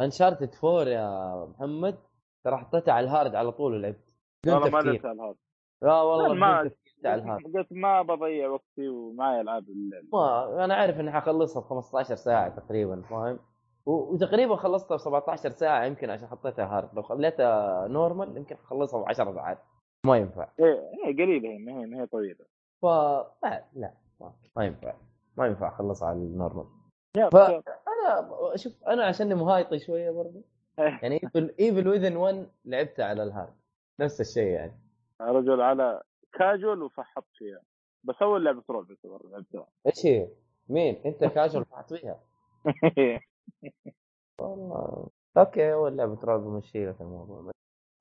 Uncharted 4 يا محمد. ترى حطيتها على ال hard على طول ولعبت. والله ما لعبت على هذا لا والله ما- على ال hard قلت ما بضيع وقتي ومعي ألعاب اللعب ما أنا عارف إني حخلصها في 15 ساعة تقريبا فاهم؟ وتقريبا خلصتها في 17 ساعة يمكن عشان حطيتها hard لو خليتها normal يمكن اخلصها في 10 ساعات. ما ينفع. إيه قليله هي ما هي ما هي طويلة. ف لا لا ما, ما ينفع. ما ينفع اخلصها على ال normal. ف- أنا شوف أنا عشان مهايطي شوية برضه إيه، يعني Evil Evil Within 1 لعبتها على ال hard. نفس الشيء يعني. رجل على كاجوال وفحطت فيها. بس أول لعبة رعب لعبتها إيش هي؟ مين؟ أنت كاجوال فحط فيها. <laughs> والله. أوكي أول لعبة رعب مشي لك الموضوع. بس.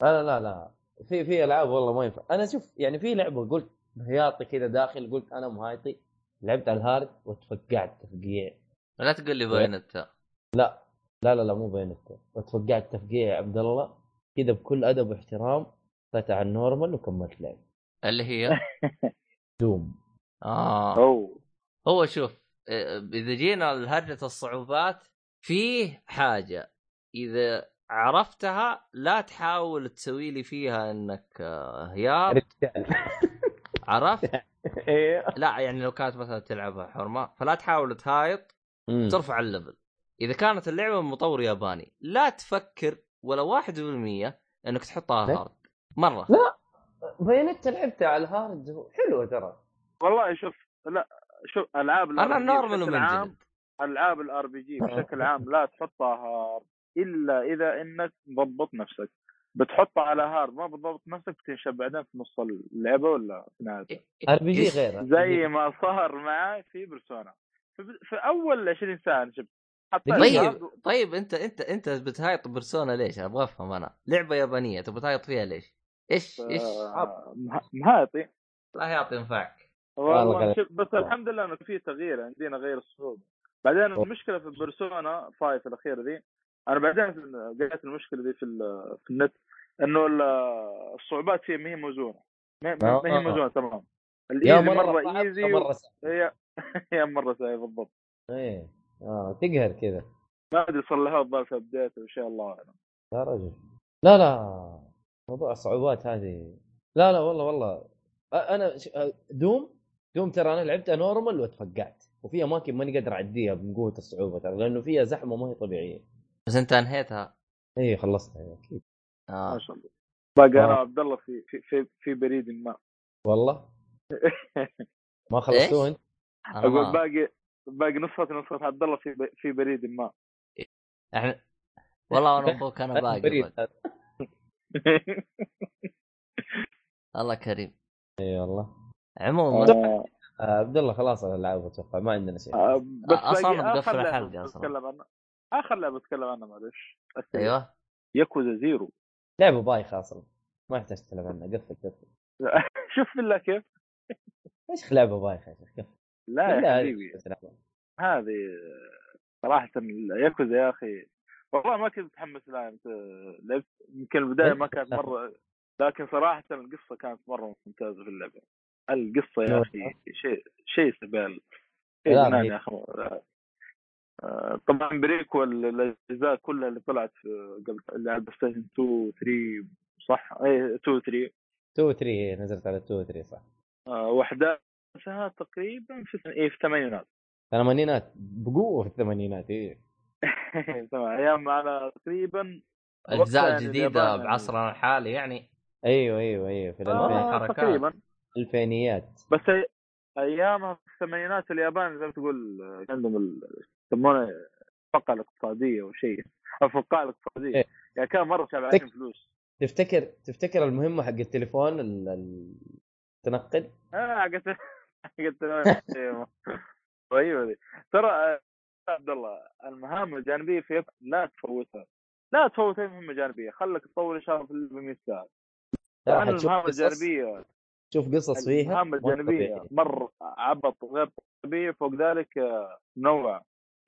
أنا لا لا. في في ألعاب والله ما ينفع. أنا شوف يعني في لعبة قلت هياطي كذا داخل قلت أنا مهايطي لعبت على ال hard وتفقعت تفقيع. لا تقول لي Bayonetta لا لا لا لا مو Bayonetta وتفقعت تفقيع يا عبد الله. كذا بكل أدب واحترام طلعت على ال normal وكملت لعب. اللي هي؟ <laughs> Doom. آه. اوه هو شوف آه، إذا جينا لهرجة الصعوبات فيه حاجة. إذا عرفتها لا تحاول تسوي لي فيها إنك آه، هياط رجال. عرفت؟ <laughs> إيه. لا يعني لو كانت مثلا تلعبها حرمة فلا تحاول تهايط. ترفع ال level. إذا كانت اللعبة من مطور ياباني لا تفكر ولا 1% إنك تحطها؟ hard. مرة. لا. Bayonetta لعبتها على ال hard حلوة ترى. والله شوف لا شوف ألعاب ال أنا normal بشكل عام ومنجلد العاب ال RPG بشكل عام لا تحطها hard. إلا إذا إنك مضبط نفسك. بتحطها على hard ما بتضبط نفسك بتنشب بعدين في نص اللعبة ولا في RPG إيش؟ غير زي ما صار معي في Persona في, في أول 20 ساعه نشبت حتى طيب طيب أنت أنت أنت بتهايط Persona ليش؟ أبغى أفهم أنا. لعبة يابانية تبغى تهايط فيها ليش؟ إيش؟ إيش؟ مه- مهايطي لا هياط ينفعك والله بس الحمد لله إنه في تغيير عندنا غير الصعوبة. بعدين المشكلة في Persona 5 الأخيرة دي أنا بعدين لقيت المشكلة دي في في النت إنه ال- الصعوبات فيها ما هي موزونة. ما ما- ما هي آه. موزونة تمام. يا ال easy مرة صعب، easy <laughs> يا مرة سهل هي هي مرة سهل بالضبط. إيه آه تقهر كذا. ما أدري صلحوها الظاهر في update إن شاء الله. اعلم يا رجل. لا لا موضوع الصعوبات هذه. لا لا والله والله. أنا Doom Doom ترى أنا لعبتها normal وتفقعت وفي أماكن ماني قادر أعديها من قوه الصعوبة ترى لأنه فيها زحمة ما هي طبيعية. بس أنت انهيتها. اي خلصتها إيه، أكيد. آه. ما شاء الله. باقي أنا آه. وعبد الله في في في, في بريد ما. والله؟ <laughs> ما خلصتوه أنت؟ أقول باقي باقي نسخه نسخه عبد الله في ب- في بريد ما. إحنا والله أنا <laughs> أخوك أنا باقي. الله كريم. <laughs> اي والله. عموما آه، آه، عبد الله خلاص الالعاب أتوقع ما عندنا شيء. آه، بس أصلاً باقي آخر لعبه بتكلم عنها معلش. أيوه. ياكوزا زيرو. لعبه بايخه أصلا ما يحتاج تتكلم عنها قفل قفل. <laughs> شوف بالله كيف. إيش لعبة بايخه يا شيخ قفل. لا يا حبيبي. هذه صراحة ياكوزا يا أخي. والله ما كنت متحمس لها أنت لعبت. يمكن البداية ما كانت <laughs> مرة لكن صراحة القصة كانت مرة ممتازة في اللعبة. القصة يا أخي شيء شيء سبال. شيء. يا أخي طبعا prequel الأجزاء كلها اللي طلعت في قبل اللي على ال PlayStation 2 3 صح؟ اي 2 3 2 3 هي نزلت على 2 3 صح. آه، واحداثها تقريبا في إيه في الثمانينات. ثمانينات؟ بقوة في الثمانينات إيه. <laughs> تمام أيام على تقريبا الاجزاء وقتها يعني يعني- بعصرنا الحالي يعني. أيوه أيوه أيوه في آه الألفين حركات. تقريبا. الفينيات. بس أيامها في الثمانينات اليابان زي ما تقول آه، عندهم يسمونه الفقه الاقتصادية وشيء الفقاعه الاقتصادية. إيه. يعني كان مرة شبعانين تك- فلوس. تفتكر تفتكر المهمة حق التليفون ال- ال- التنقل؟ آه حقت حقت أيوه دي. ترى آه، عبد الله المهام الجانبية في لا تفوتها. لا تفوت اي مهمة جانبية. خلك تطول ان شاء الله في ال 100 ساعه المهام الجانبيه شوف قصص فيها المهام الجانبية طبيعي. مر عبط غير طبيعي. فوق ذلك آه، منوع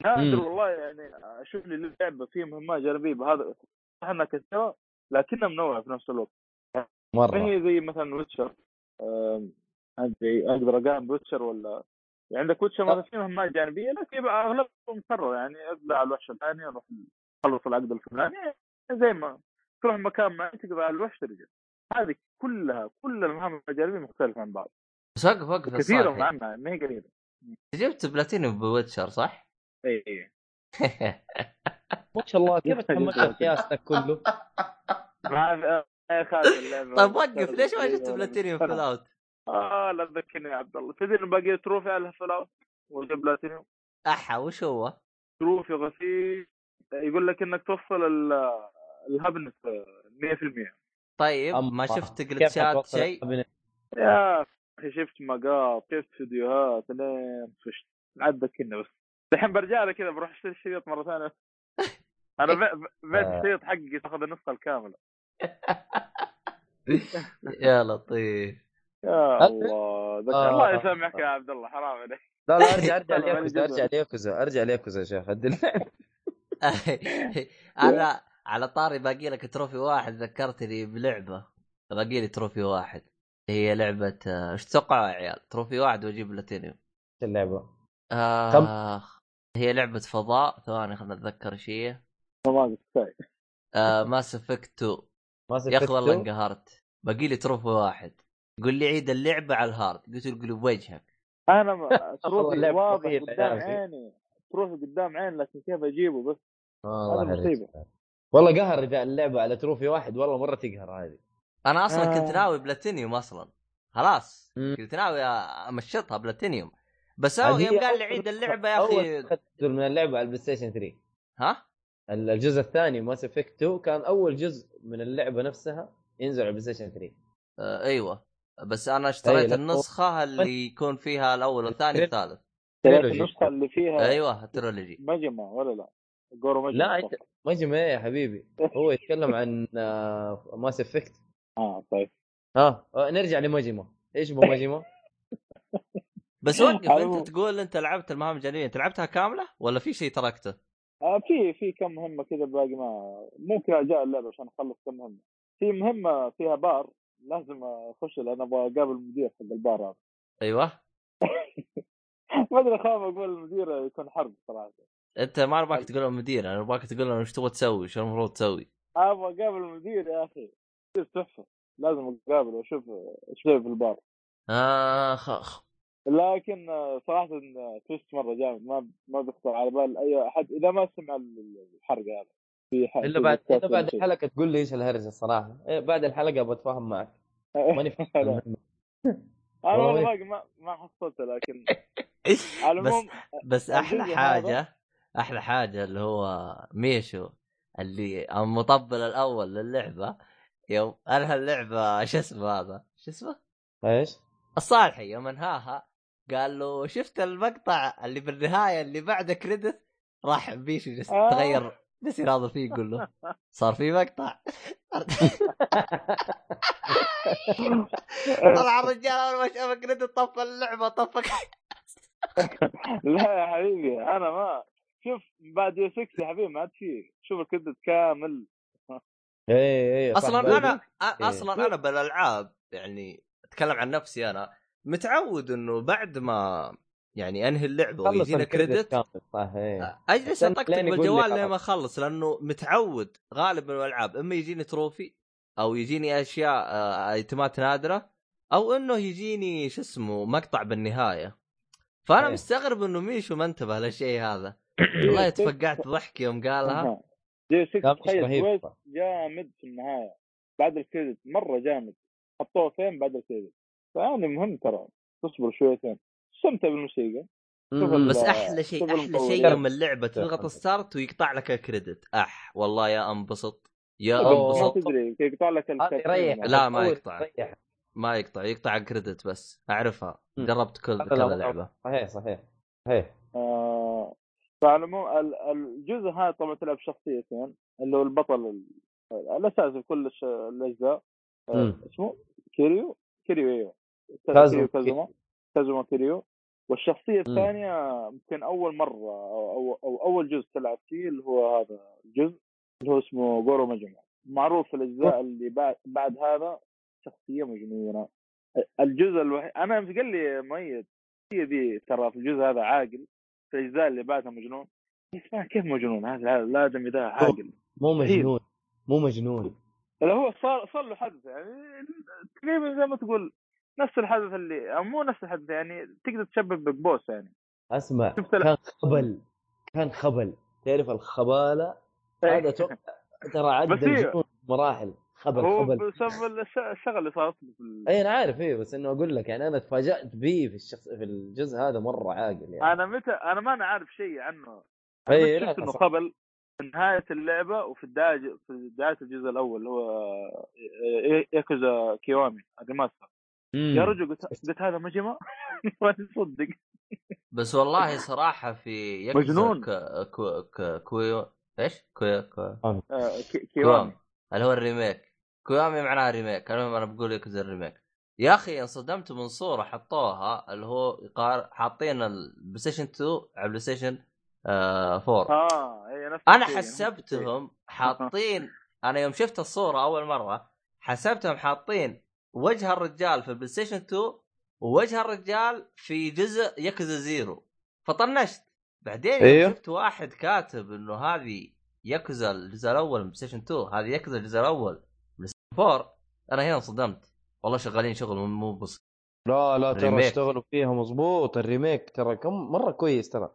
نادر. والله يعني أشوف لي لعبة فيه مهمات جانبية بهذا صح انها كثيره لكنها منوعة في نفس الوقت. ما مره هي زي مثلا ويتشر عندي أقدر اقارن Witcher ولا؟ يعني عندك Witcher مثلا في مهمات جانبية لكن يبقى اغلبها مكرر يعني اطلع على الوحش الثاني أروح خلص العقد الفلاني زي ما تروح مكان ما تقضي على الوحش ترجع. هذه كلها كل المهام الجانبية مختلفة عن بعض. بس وقف وقف. معنا ما هي قليلة. جبت platinum ب Witcher صح؟ اي اي <laughs> ما شاء الله كيف تحملت قياستك كله؟ <laughs> ما يخالف اللعبة. <laughs> طيب وقف. ليش ما جبت platinum Fallout؟ آه لا تذكرني يا عبد الله. تدري باقي trophy على Fallout وجاب بلاتينيوم؟ أحا وش هو؟ trophy غثيث يقول لك إنك توصل ال- ال happiness 100% طيب ما شفت glitch ات شيء؟ يا أخي شفت مقاط شفت فيديوهات لين فشت. عاد ذكرني بس. الحين برجع لك كذا بروح أشتري الشريط مرة ثانية. <laughs> أنا بعت آه. الشريط حقي تاخذ النسخة الكاملة. <laughs> يا لطيف. يا الله ذكر. آه. الله يسامحك يا عبد الله حرام عليك. لا لا ارجع أرجع <laughs> جزء. أرجع لياكوزا أرجع لياكوزا يا شيخ أنا على طاري باقي لك trophy واحد ذكرتني بلعبة. باقي لي trophy واحد. هي لعبة إيش تتوقعوا يا عيال؟ trophy واحد وأجيب بلاتينيوم. اللعبة؟ آه هي لعبة فضاء ثواني خلنا نتذكر إيش هي آه Mass Effect 2 ما يا أخي والله انقهرت. باقي لي trophy واحد. يقول لي عيد اللعبة على ال hard. قلت له قول بوجهك. أنا ما <laughs> trophy اللعبة واضح قدام. عيني. trophy قدام عيني لكن كيف أجيبه بس؟ والله. مصيبة. والله قهر اذا اللعبة على trophy واحد. والله مرة تقهر هذه. أنا أصلا آه. كنت ناوي بلاتينيوم أصلا. خلاص. كنت ناوي أمشطها بلاتينيوم. بس هو يوم قال لي عيد اللعبة يا أول أخي. تنزل من اللعبة على ال PlayStation 3 ها الجزء الثاني Mass Effect 2 كان أول جزء من اللعبة نفسها ينزل على ال PlayStation 3 آه أيوه. بس أنا اشتريت النسخة اللي يكون فيها الأول والثاني والثالث. النسخة اللي فيها أيوه ال trilogy ماجيما ولا لا؟ جورو ماجيما لا انت ماجيما إيه يا حبيبي. هو يتكلم عن آه، Mass Effect آه طيب. ها آه، نرجع لماجيما إيش بو <laughs> ماجيما؟ بس وقف على انت. تقول أنت لعبت المهام الجانبيه أنت لعبتها كاملة ولا في شيء تركته؟ آه في في كم مهمة كذا باقي ما ممكن ارجع اللعبة عشان أخلص كم مهمة. في مهمة فيها بار لازم أخش لأن أبغى أقابل المدير حق البار هذا. أيوه. <laughs> ما أدري أخاف أقول المدير يكون حرب صراحة. أنت ما ابغاك تقول له مدير أنا ابغاك تقول له إيش تبغى تسوي شو المفروض تسوي؟ أبغى أقابل المدير يا أخي. تحفة. لازم أقابله وأشوف إيش في البار. اخ اخ لكن آه، صراحة آه، twist مرة جامد. ما ما بيخطر على بال أي أحد. إذا ما سمع الحرق هذا. في ح- إلا بعد إلا بعد. الحلقة تقول لي إيش الهرجة الصراحة. إيه، بعد الحلقة بتفاهم معك. <laughs> ماني فاهم. أنا والله ما ما حصلته لكن <laughs> على بس العموم بس أحلى الجزء حاجة أحلى حاجة اللي هو ميشو اللي المطبل الأول للعبة. يوم انهى اللعبه شو اسمه هذا؟ شو اسمه؟ إيش؟ الصالحي يوم أنهاها قال له شفت المقطع اللي بالنهاية اللي بعد كريدت راح بيشو جس آه. تغير بس يراضي فيه يقول له صار في مقطع. <laughs> طلع الرجال أول ما شاف كريدت طفى اللعبة طفى <laughs> لا يا حبيبي أنا ما شوف بعد يو 6 يا حبيبي ما عاد في. شوف الكريدت كامل. إيه إيه أصلا أنا إيه. أصلا أنا بالألعاب يعني أتكلم عن نفسي أنا متعود إنه بعد ما يعني أنهي اللعبة ويجينا كريدت إيه. أجلس أطقطق بالجوال خلاص. لين ما أخلص لأنه متعود غالبا الألعاب إما يجيني تروفي أو يجيني أشياء آه، أيتمات نادرة أو إنه يجيني شو اسمه مقطع بالنهاية. فأنا إيه. مستغرب إنه ميشو ما انتبه للشيء هذا. <coughs> والله تفقعت ضحك يوم قالها. يو 6 لا، مش تخيل رهيب. twist جامد في النهاية بعد ال credit مرة جامد. حطوه فين بعد ال credit؟ فيعني مهم ترى تصبر شويتين استمتع بالموسيقى بس أحلى شيء أحلى. شيء يوم اللعبة تضغط start ويقطع لك ال credit أح والله يا أنبسط يا أوه. ما أنبسط تدري يقطع لك يريح هذا. لا، ما يقطع. ما يقطع يقطع ال credit بس أعرفها. جربت كل كذا لعبه صحيح صحيح صحيح آه، فعلى الجزء هذا طبعا تلعب شخصيتين اللي هو البطل ال- الاساسي في كل الش- الأجزاء آه،. اسمه كيريو كيريو أيوه كازوما. كيريو كازوما كيريو والشخصية الثانية يمكن أول مرة أو, أو, أو أول جزء تلعب فيه اللي هو هذا الجزء اللي هو اسمه جورو مجمع معروف في الأجزاء اللي بعد, بعد هذا شخصية مجنونة. الجزء الوحيد أنا قال لي مؤيد هي ذي ترى في الجزء هذا عاقل في الأجزاء اللي بعدها مجنون. اسمع كيف مجنون؟ هذا الادمي ذا عاقل. مو مجنون مو مجنون. اللي هو صار صار له حدث يعني تقريبا زي ما تقول نفس الحدث اللي أو مو نفس الحدث يعني تقدر تشبه ببوس يعني. أسمع كان خبل كان خبل. تعرف الخبالة؟ هذا أتوقع ترى عدى مراحل. خبل هو خبل. بسبب الش- الشغله اللي صارت له في اي أنا عارف إيه بس إنه أقول لك يعني أنا تفاجأت به في الشخص في الجزء هذا مرة عاقل يعني. أنا متى أنا ما أنا عارف شيء عنه. اي لا، شفت إنه. خبل في نهاية اللعبة وفي بدايه في بداية الجزء الأول اللي هو إيه- ياكوزا كيوامي مم. يا رجل قلت قلت هذا ماجيما؟ <laughs> ما تصدق. بس والله صراحة في مجنون. ك... كو... ك... كويو إيش؟ كويو كو... آه، كي- Kiwami. اللي هو ال remake. Kiwami معناها remake. المهم أنا بقول Yakuza ال remake. يا أخي انصدمت من صورة حطوها اللي هو يقارن حاطين ال PlayStation 2 على ال PlayStation آه 4 آه هي نفس أنا الشيء، نفس الشيء. حسبتهم حاطين أنا يوم شفت الصورة أول مرة حسبتهم حاطين وجه الرجال في ال PlayStation 2 ووجه الرجال في جزء Yakuza Zero. فطنشت. بعدين أيوه. شفت واحد كاتب إنه هذه يكزا الجزء الأول من PlayStation 2 هذه يكزا الجزء الأول من PlayStation 4 أنا هنا انصدمت. والله شغالين شغل مو- بسيط لا لا ترى. اشتغلوا فيها مظبوط ال remake ترى كم مرة كويس ترى.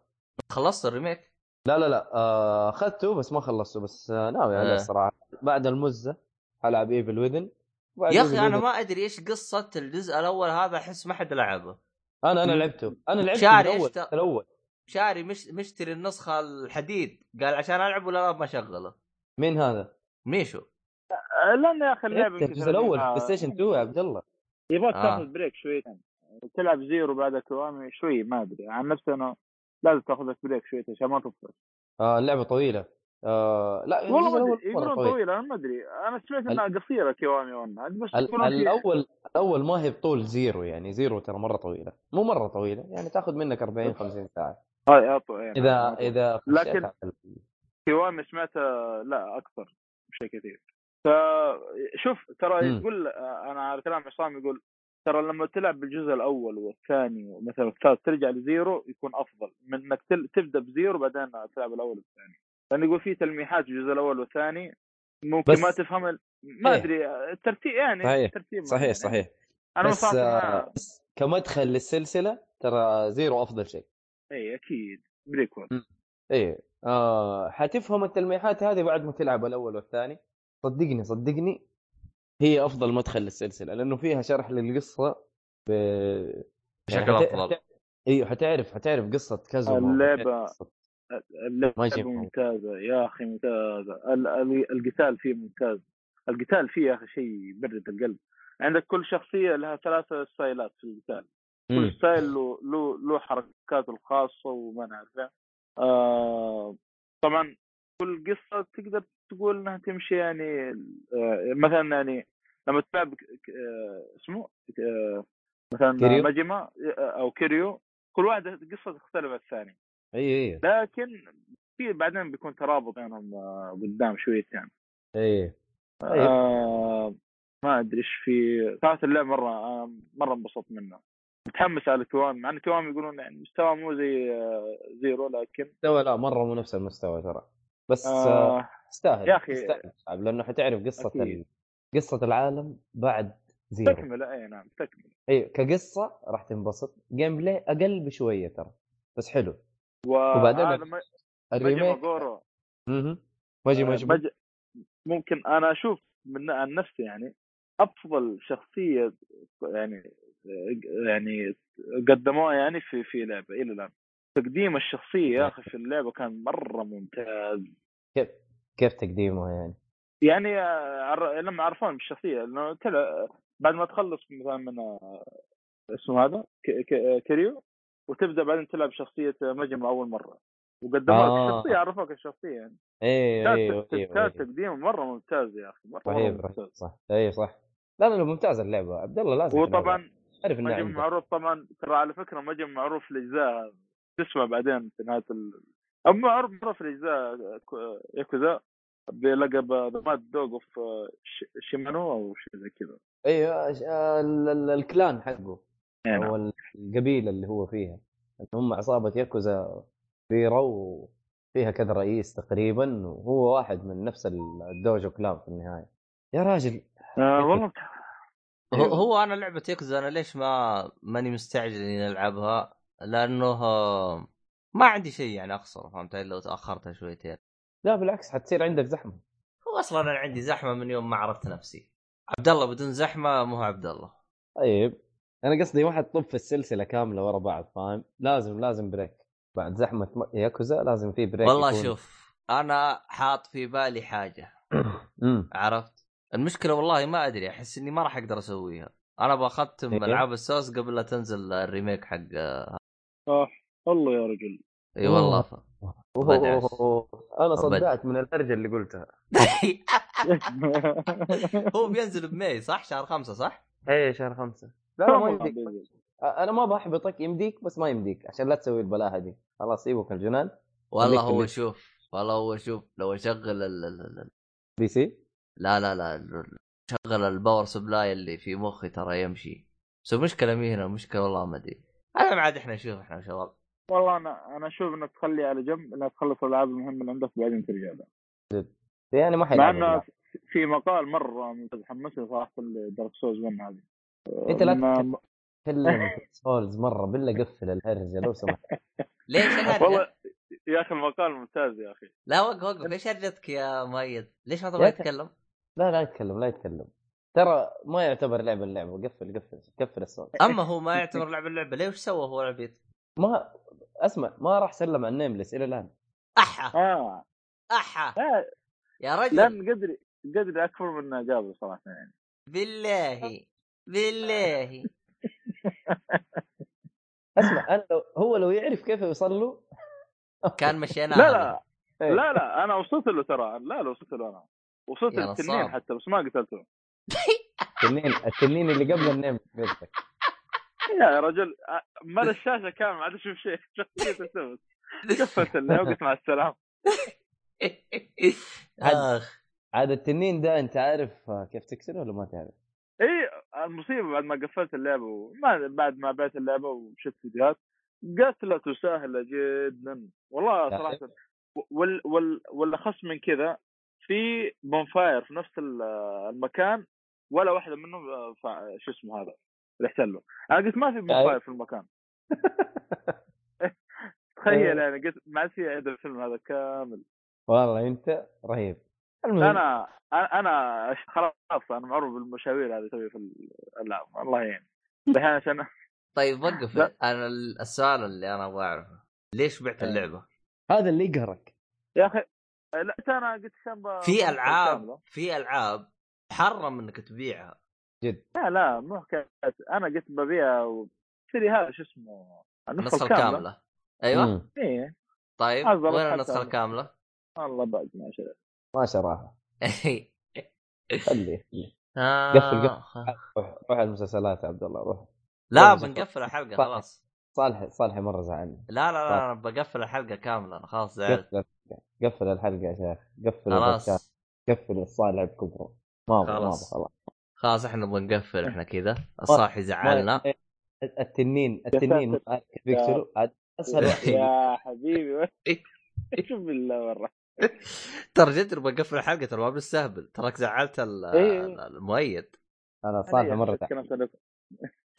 خلصت ال remake؟ لا لا لا آه، أخذته بس ما خلصته بس آه، ناوي عليه آه. الصراحه بعد المزة ألعب ايفل وذن يا أخي أنا ما أدري إيش قصة الجزء الأول هذا أحس ما حد لعبه. أنا أنا لعبته. أنا لعبته شاري الأول اشتغل. الأول. شاري مش مشتري النسخة الحديد. قال عشان ألعب ولا لا ما شغله مين هذا؟ ميشو. آه، لأن يا أخي اللعبة الجزء الأول بلاي ستيشن 2 يا عبد الله. يبغاك آه. تاخذ break شوي. تلعب زيرو بعد كيوامي شوي ما أدري. عن نفسي أنا لازم تاخذ لك break شوي عشان ما تفصل آه اللعبة طويلة. آه لا والله يقولون طويل. طويلة أنا ما أدري. أنا سمعت إنها قصيرة كيوامي وأنا بس ال- الأول الأول ما هي بطول زيرو يعني زيرو ترى مرة طويلة. مو مرة طويلة يعني تاخذ منك 40 50 ساعة. هاي. يعني إذا إذا لكن- كيوامي سمعتها لا أكثر بشيء كثير. فشوف ترى. يقول أنا على كلام عصام يقول ترى لما تلعب بالجزء الأول والثاني ومثلا الثالث ترجع لزيرو يكون أفضل من إنك تبدأ بزيرو بعدين تلعب الأول والثاني. لأن يقول في تلميحات في الجزء الأول والثاني ممكن بس- ما تفهم ال- ما إيه. أدري الترتيب يعني صحيح. ترتيب صحيح يعني. صحيح أنا بس آه بس كمدخل للسلسلة ترى زيرو أفضل شيء إي أكيد prequel إيه آه حتفهم التلميحات هذه بعد ما تلعب الأول والثاني صدقني صدقني هي أفضل مدخل للسلسلة لأنه فيها شرح للقصة ب... بشكل. حت- أيوه حتعرف حتعرف قصة كازوما وحتعرف قصة- يجي ممتازة يا أخي ممتازة. ال- ال- القتال فيه ممتاز. القتال فيه يا أخي شيء يبرد القلب. عندك كل شخصية لها ثلاثة ستايلات في القتال. كل. style له له له حركاته الخاصة وما نعرفها آه طبعا كل قصة تقدر تقول إنها تمشي يعني آه مثلا يعني لما تلعب ك- ك- آه اسمه؟ آه مثلا؟ مجمع آه، أو كيريو كل واحدة قصة تختلف عن الثانية. أيوه أيوه لكن في بعدين بيكون ترابط بينهم آه، قدام شوية يعني. أيوه طيب. آه ما أدري إيش في صراحة اللعبه مرة آه مرة انبسطت منها متحمس على كيوامي مع إن كيوامي يقولون يعني مستوى مو زي آه زيرو لكن مستوى لا مرة مو نفس المستوى ترى. بس آه تستاهل يا أخي- تستاهل صعب لأنه حتعرف قصة. ال... قصة العالم بعد زيرو. تكمل اي نعم تكمل. أيوه كقصة راح تنبسط. gameplay أقل بشوية ترى. بس حلو. وبعدين ال remake أها ماجي آه، ماجي. ممكن أنا أشوف من عن نفسي يعني أفضل شخصية يعني يعني قدموها يعني في في لعبة إلى الآن. تقديم الشخصية يا أخي في اللعبة كان مرة ممتاز. كيف كيف تقديمه يعني؟ يعني آه، عر... لما عرفون بالشخصية لأنه تلع... بعد ما تخلص مثلا من آه، اسمه هذا ك... ك... كريو وتبدأ بعدين تلعب شخصية مجمع اول مرة. وقدموا لك آه. الشخصيه عرفوك الشخصيه يعني. أيوه أيوه تك- أيوه أيوه. تقديم مرة ممتاز يا أخي مرة, مرة رهيب ممتاز. رهيب صح أيوه صح. لا لا ممتازة اللعبة. عبد الله لازم وطبعا عارف إنها مجمع معروف طبعا ترى على فكرة مجمع معروف الاجزاء تسمع بعدين في نهاية ال... أو معروف معروف الاجزاء كو- ياكوزا بلقب ذا ماد دوغ اوف شيمانو أو شيء زي كذا. أيوه الكلان حقه. نعم. أو القبيلة اللي هو فيها. هم عصابة ياكوزا كبيرة وفيها كذا رئيس تقريبا وهو واحد من نفس الدوجو كلان في النهاية. يا راجل. آه والله. هو, هو أنا لعبة يكزا أنا ليش ما ماني مستعجل إني ألعبها؟ لأنه ما عندي شيء يعني أخسره فهمت علي؟ لو تأخرتها شويتين. لا بالعكس حتصير عندك زحمة. هو أصلا أنا عندي زحمة من يوم ما عرفت نفسي. عبد الله بدون زحمة مو عبد الله. طيب. أنا قصدي واحد طب في السلسلة كاملة ورا بعض فاهم؟ لازم لازم break بعد زحمة م- ياكوزا لازم في break والله يكون- شوف أنا حاط في بالي حاجة. <clears throat> عرفت؟ المشكلة والله ما أدري أحس إني ما راح أقدر أسويها. أنا بختم إيه؟ ألعاب السولز قبل لا تنزل ال remake حق آه والله يا رجل. إي والله. ف... أنا صدعت من الهرجه اللي قلتها. <laughs> <laughs> هو بينزل ب May صح؟ شهر خمسة صح؟ إيه شهر خمسة. لا لا ما يمديك أنا ما بحبطك يمديك بس ما يمديك عشان لا تسوي البلاهه دي خلاص سيبك الجنان والله هو اللي- شوف والله هو شوف لو أشغل ال... ال... ال... PC؟ لا لا لا شغل ال power supply اللي في مخي ترى يمشي. بس المشكلة مي هنا المشكلة والله ما أدري. أنا ما عاد إحنا نشوف إحنا شباب. والله أنا أنا أشوف إنك تخليه على جنب إنك تخلص الألعاب المهمة اللي عندك بعدين ترجع له يعني ما مع حيلعب إنه في مقال مرة ممتاز حمسني صراحة دارك سوز 1 هذه. انت لا تتكلم سولز <laughs> مرة بالله قفل الهرجة لو سمحت. ليش الهرجة؟ والله يا أخي المقال ممتاز يا أخي. لا وقف وقف. إيش هرجتك يا مؤيد؟ ليش ما تبغى. تتكلم؟ لا لا يتكلم لا يتكلم. ترى ما يعتبر لعبه اللعبة. قفل قفل قفل الصوت أما هو ما يعتبر لعب اللعبة ليه وش سوى هو العبيط؟ ما أسمع ما راح سلم على النيملس إلى الآن. أحا! آه. أحا! لا يا رجل! لأن قدري قدري أكبر من اجابه صراحة يعني. بالله! بالله. <laughs> اسمع أنا لو هو لو يعرف كيف يوصل له <laughs> كان مشينا لا لا. إيه. لا لا. أنا وصلت له ترى. لا لا وصلت له أنا. وصلت للتنين. حتى بس ما قتلته. <laughs> التنين التنين اللي قبل النيم قصدك يا رجل مال الشاشة كامل ما عاد أشوف شيء. قفلت اللي وقت مع السلامه آخ. عاد التنين ده أنت عارف كيف تكسره ولا ما تعرف؟ إي المصيبة بعد ما قفلت اللعبة وما بعد ما بعت اللعبة وشفت فيديوهات قتلته سهله جدا والله. صراحة وال وال والأخص من كذا في بونفاير في نفس ال- المكان ولا واحدة منهم آه، شو اسمه هذا اللي احتله أنا قلت ما في بونفاير في المكان. <laughs> تخيل يعني قلت ما في عيد الفيلم هذا كامل. والله أنت رهيب. المهم أنا أنا أنا خلاص أنا معروف بالمشاوير هذه اسويها في الالعاب الله يعين الحين عشان <laughs> طيب وقف. أنا ال- السؤال اللي أنا أبغى أعرفه ليش بعت إيه. اللعبة؟ هذا اللي يقهرك يا أخي لا أنا قلت عشان في ألعاب. في ألعاب محرم إنك تبيعها لا لا مو حكايه أنا قلت ببيع واشتري هذا شو اسمه النسخة الكاملة أيوه مم. إيه طيب وين النسخة. الكاملة؟ والله بعد ما شريت ما شراها. <laughs> خليه خليه. آه. قفل- روح روح المسلسلات يا عبد الله روح. لا قفل. بنقفل الحلقة. خلاص. صالح صالح مرة زعلني. لا لا. لا أنا بقفل الحلقة كاملة أنا خلاص زعلت. قفل قفل الحلقة يا شيخ. قفل خلاص. قفل الصالح بكبره ما أبغى ما أبغى خلاص. خلاص. إحنا نبغى نقفل إحنا كذا. <laughs> الصاحي زعلنا. التنين التنين. عاد أسهل <laughs> يا حبيبي شوف بالله مره ترى جد نبغى نقفل الحلقة ترى ما بنستهبل تراك زعلت إيه. المؤيد أنا صالح مرة كان أسألك.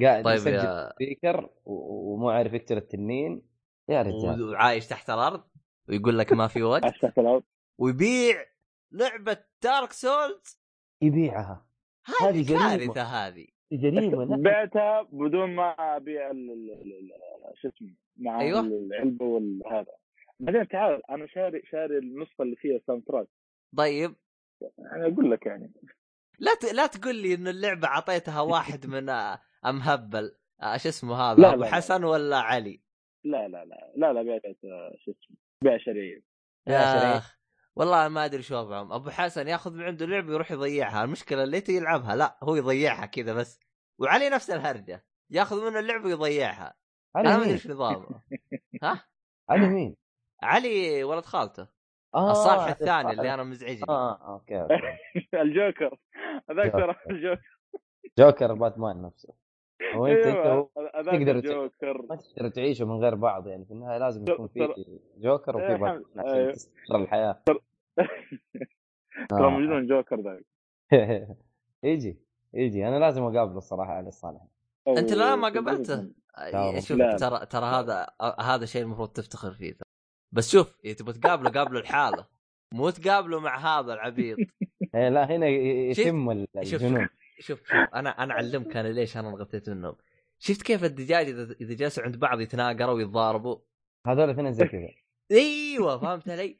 قاعد طيب يسجل يا سبيكر ومو عارف يقتل التنين يا رجال وعايش تحت الأرض ويقول لك ما في <laughs> وقت أشتغل الأرض. ويبيع لعبة دارك سولز يبيعها هذه. كارثة هذه جريمة. بعتها بدون ما أبيع ال- ال- ال- ال- شو اسمه مع أيوة. العلبة والهذا بعدين تعال أنا شاري شاري النسخة اللي فيها soundtrack طيب. أنا أقول لك يعني. لا ت... لا تقول لي إنه اللعبة أعطيتها <laughs> واحد من آه، امهبل آه، شو اسمه هذا؟ لا، أبو لا، لا. حسن ولا علي؟ لا لا لا. لا لا بعت آه، شو اسمه بيع شرعي يا. والله ما أدري شو وضعهم. أبو حسن ياخذ من عنده لعبة يروح يضيعها. المشكلة ليته يلعبها لا هو يضيعها كذا بس. وعلي نفس الهرجة ياخذ منه اللعبة ويضيعها. علي أنا ما أدري مين؟ إيش نظامه. <laughs> ها؟ علي مين؟ علي ولد خالته. آه الصالح الثاني اللي أنا مزعجني. آه آه، okay okay. <laughs> الجوكر. هذاك ترى جوكر. الجوكر. جوكر باتمان نفسه. هو أنت أنت تقدر الجوكر. ما تقدر تعيشوا من غير بعض يعني في النهاية لازم يكون في جوكر وفي إيه، باتمان أيوه. عشان تستمر الحياة. ترى <laughs> آه. موجودون جوكر ذاك. <laughs> يجي يجي أنا لازم أقابله الصراحة علي الصالح. أنت لا ما أوه، قابلته؟ شوف. ترى ترى هذا هذا الشيء المفروض تفتخر فيه. بس شوف اذا تبغى تقابله قابله لحاله. مو تقابله مع هذا العبيط. <laughs> إيه لا هنا يتم الجنون. شوف شوف أنا أنا أعلمك أنا ليش أنا انغثيت منهم. شفت كيف الدجاج إذا إذا جلسوا عند بعض يتناقروا ويتضاربوا؟ هذول اثنين زي كذا. <laughs> أيوه فهمت علي؟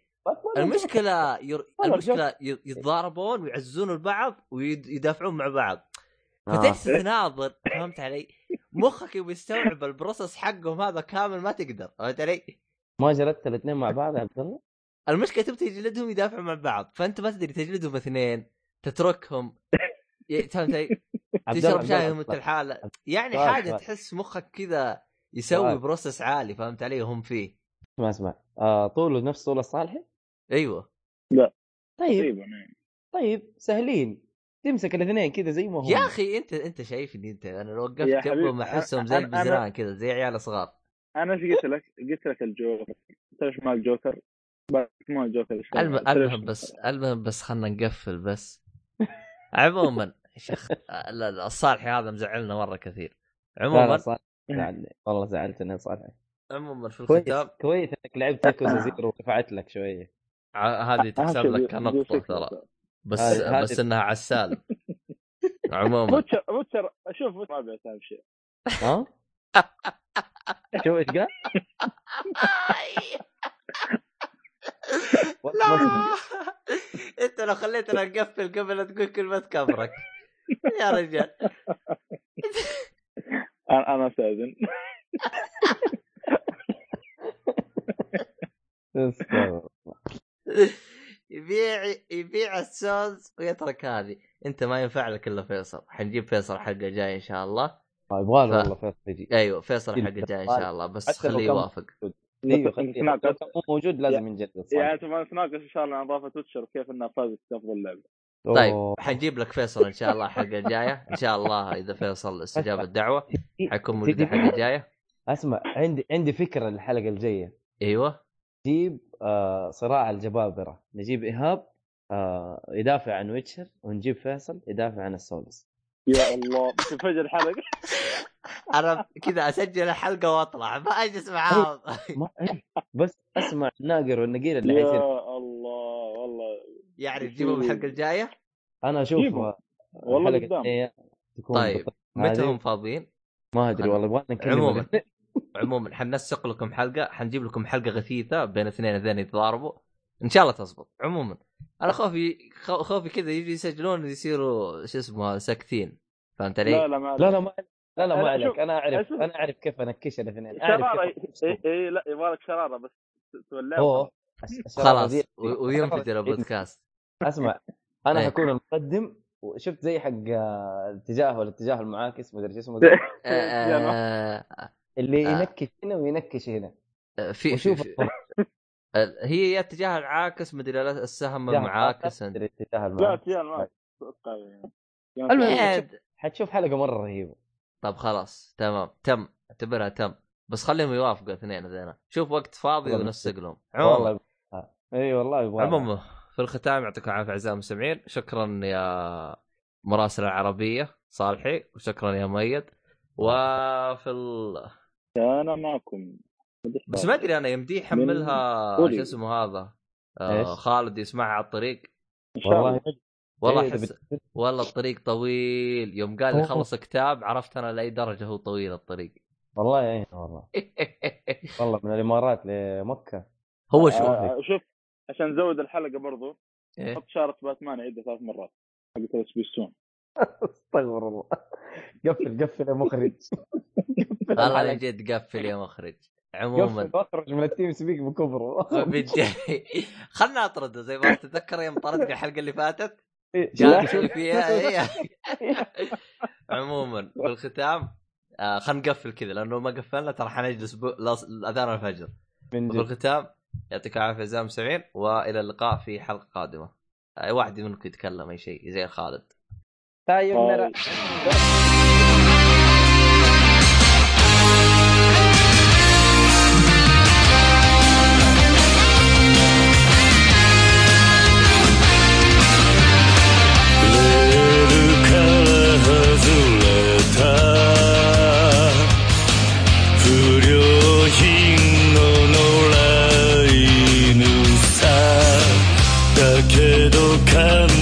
المشكلة ير... المشكلة يتضاربون ويعزون البعض ويدافعون مع بعض. آه. فتجلس تناظر فهمت علي؟ مخك يبي يستوعب ال process حقهم هذا كامل ما تقدر فهمت علي؟ ما جلدت الاثنين مع بعض يا عبد الله؟ المشكلة تبي تجلدهم يدافعوا مع بعض فأنت ما تدري تجلدهم اثنين تتركهم <laughs> ي- فهمت؟ تشرب شاي وأنت. الحالة يعني حاجة. تحس مخك كذا يسوي. بروسس عالي فهمت علي؟ وهم فيه. اسمع اسمع. آه طوله نفس طول الصالحي؟ أيوه. طيب. تقريبا يعني. طيب سهلين. تمسك الاثنين كذا زي ما هم. يا أخي أنت أنت شايفني أنت أنا لو وقفت جنبهم أحسهم زي البزران كذا زي عيال صغار. أنا إيش قلت لك؟ قلت لك الجوكر. قلت لك ما الجوكر؟ ما الجوكر المهم بس المهم بس خلنا نقفل بس. عموما يا شيخ لا- لا، الصالحي هذا مزعلنا مرة كثير. عموما زعلني والله زعلتني يا صالح. عموما في كويس الختام كويس إنك لعبت <laughs> ياكوزا زيرو ورفعت لك شوية. هذه تحسب لك كنقطة ترى. بس هذه- بس إنها عسال. <laughs> عموما. بوتشر بوتشر شوف بوتشر ما بيعرف اهم شيء. ها؟ <laughs> شو إيش قال؟ <laughs> لا. أنت لو خليتنا نقفل قبل لا تقول كلمة كبرك يا رجال. أنا أنا استاذن. يبيع يبيع السوز ويترك هذه. أنت ما ينفع لك إلا فيصل. حنجيب فيصل حقه جاي إن شاء الله. يبغى له والله فيصل يجي. أيوه فيصل حقه جاي إن شاء الله بس خليه يوافق. أيوه خليه- موجود لازم ينجلد يعني. أنتم نتناقش إن شاء الله عن اضافه تويتشر وكيف إنها فازت في افضل لعبه طيب. حنجيب لك فيصل إن شاء الله الحلقة الجاية. إن شاء الله إذا فيصل <laughs> استجاب الدعوة حيكون موجود الحلقة الجاية. أسمع عندي عندي فكرة للحلقة الجاية. أيوه. نجيب آه صراع الجبابرة. نجيب إيهاب آه يدافع عن ويتشر ونجيب فيصل يدافع عن السولس. يا الله تنفجر الحلقة <laughs> أنا كذا أسجل الحلقة وأطلع ما أجلس معاهم ما إيه، بس أسمع الناقر والنقيل اللي يا حيصير الله والله يعني تجيبهم الحلقة الجاية أنا أشوف جيبهم. والله قدام. طيب متى. هم فاضيين؟ ما أدري والله يبغى عموماً. <laughs> عموما حنسق لكم حلقة حنجيب لكم حلقة غثيثة بين اثنين اثنين يتضاربوا إن شاء الله تزبط عموما أنا خوفي خو- خوفي كذا يجي يسجلون يصيروا شو اسمه ساكتين. فهمت علي؟ لا لا ما لا لا ما لا لا ما لا، عليك. شوف، أنا أعرف شوف. أنا أعرف كيف أنكش الاثنين. شرارة اي اي لا يبغى لك شرارة بس تولعها خلاص وينفجر البودكاست. أسمع أنا إيه. حكون المقدم. وشفت زي حق آه، الاتجاه والاتجاه المعاكس ما ادري شو اسمه. ده، <laughs> آه، اللي آه. ينكش هنا وينكش هنا. آه، في آه، <laughs> هي يا اتجاه العاكس مدري السهم المعاكس أدري اتجاه لا المعاكس. تيان ما أتوقع يعني. المهم حتشوف- حلقة مرة رهيبة. طب خلاص تمام. تم. اعتبرها تم. بس خليهم يوافقوا اثنين ذينا شوف وقت فاضي ونسق لهم والله يبغى إي والله يبغى عموما في الختام يعطيكم العافية أعزائي المستمعين. شكرا يا مراسل العربية صالحي وشكرا يا مؤيد. وفي ال... أنا معكم. بس ما أدري أنا يمدي يحملها. شو اسمه هذا؟ آه؟ خالد يسمعها على الطريق. إن شاء والله الله. والله إيه، أحس والله الطريق طويل. يوم قال لي. خلص كتاب عرفت أنا لأي درجة هو طويل الطريق. والله يعين والله. <laughs> والله من الإمارات لمكة. هو شو؟ آه، شوف عشان نزود الحلقة برضو إيه؟ حط شارة باتمان عيدها ثلاث مرات حق سبيستون استغفر الله. قفل قفل يا مخرج. <laughs> قفل والله الحلقة. من جد قفل يا مخرج. عموما. أخرج من ال TeamSpeak بكبره <laughs> خلنا أطرده زي ما تتذكر يوم طردني الحلقة اللي فاتت؟ إيه، فيها <laughs> إيه. <laughs> عموما بالختام الختام آه، خلينا نقفل كذا لأنه ما قفلنا ترى حنجلس اذان الفجر. بالختام يعطيك العافية اعزائي المستمعين وإلى اللقاء في حلقة قادمة. أي واحد منكم يتكلم أي شيء زي خالد طيب، Um,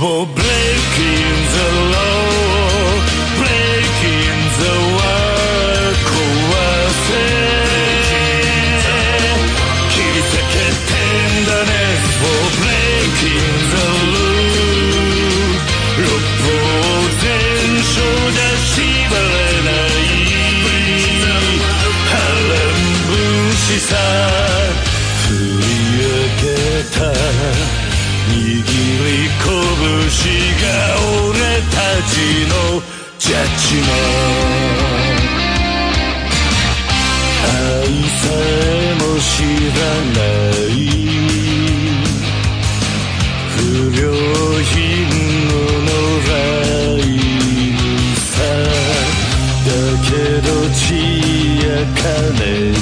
Wo bleek in the love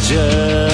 just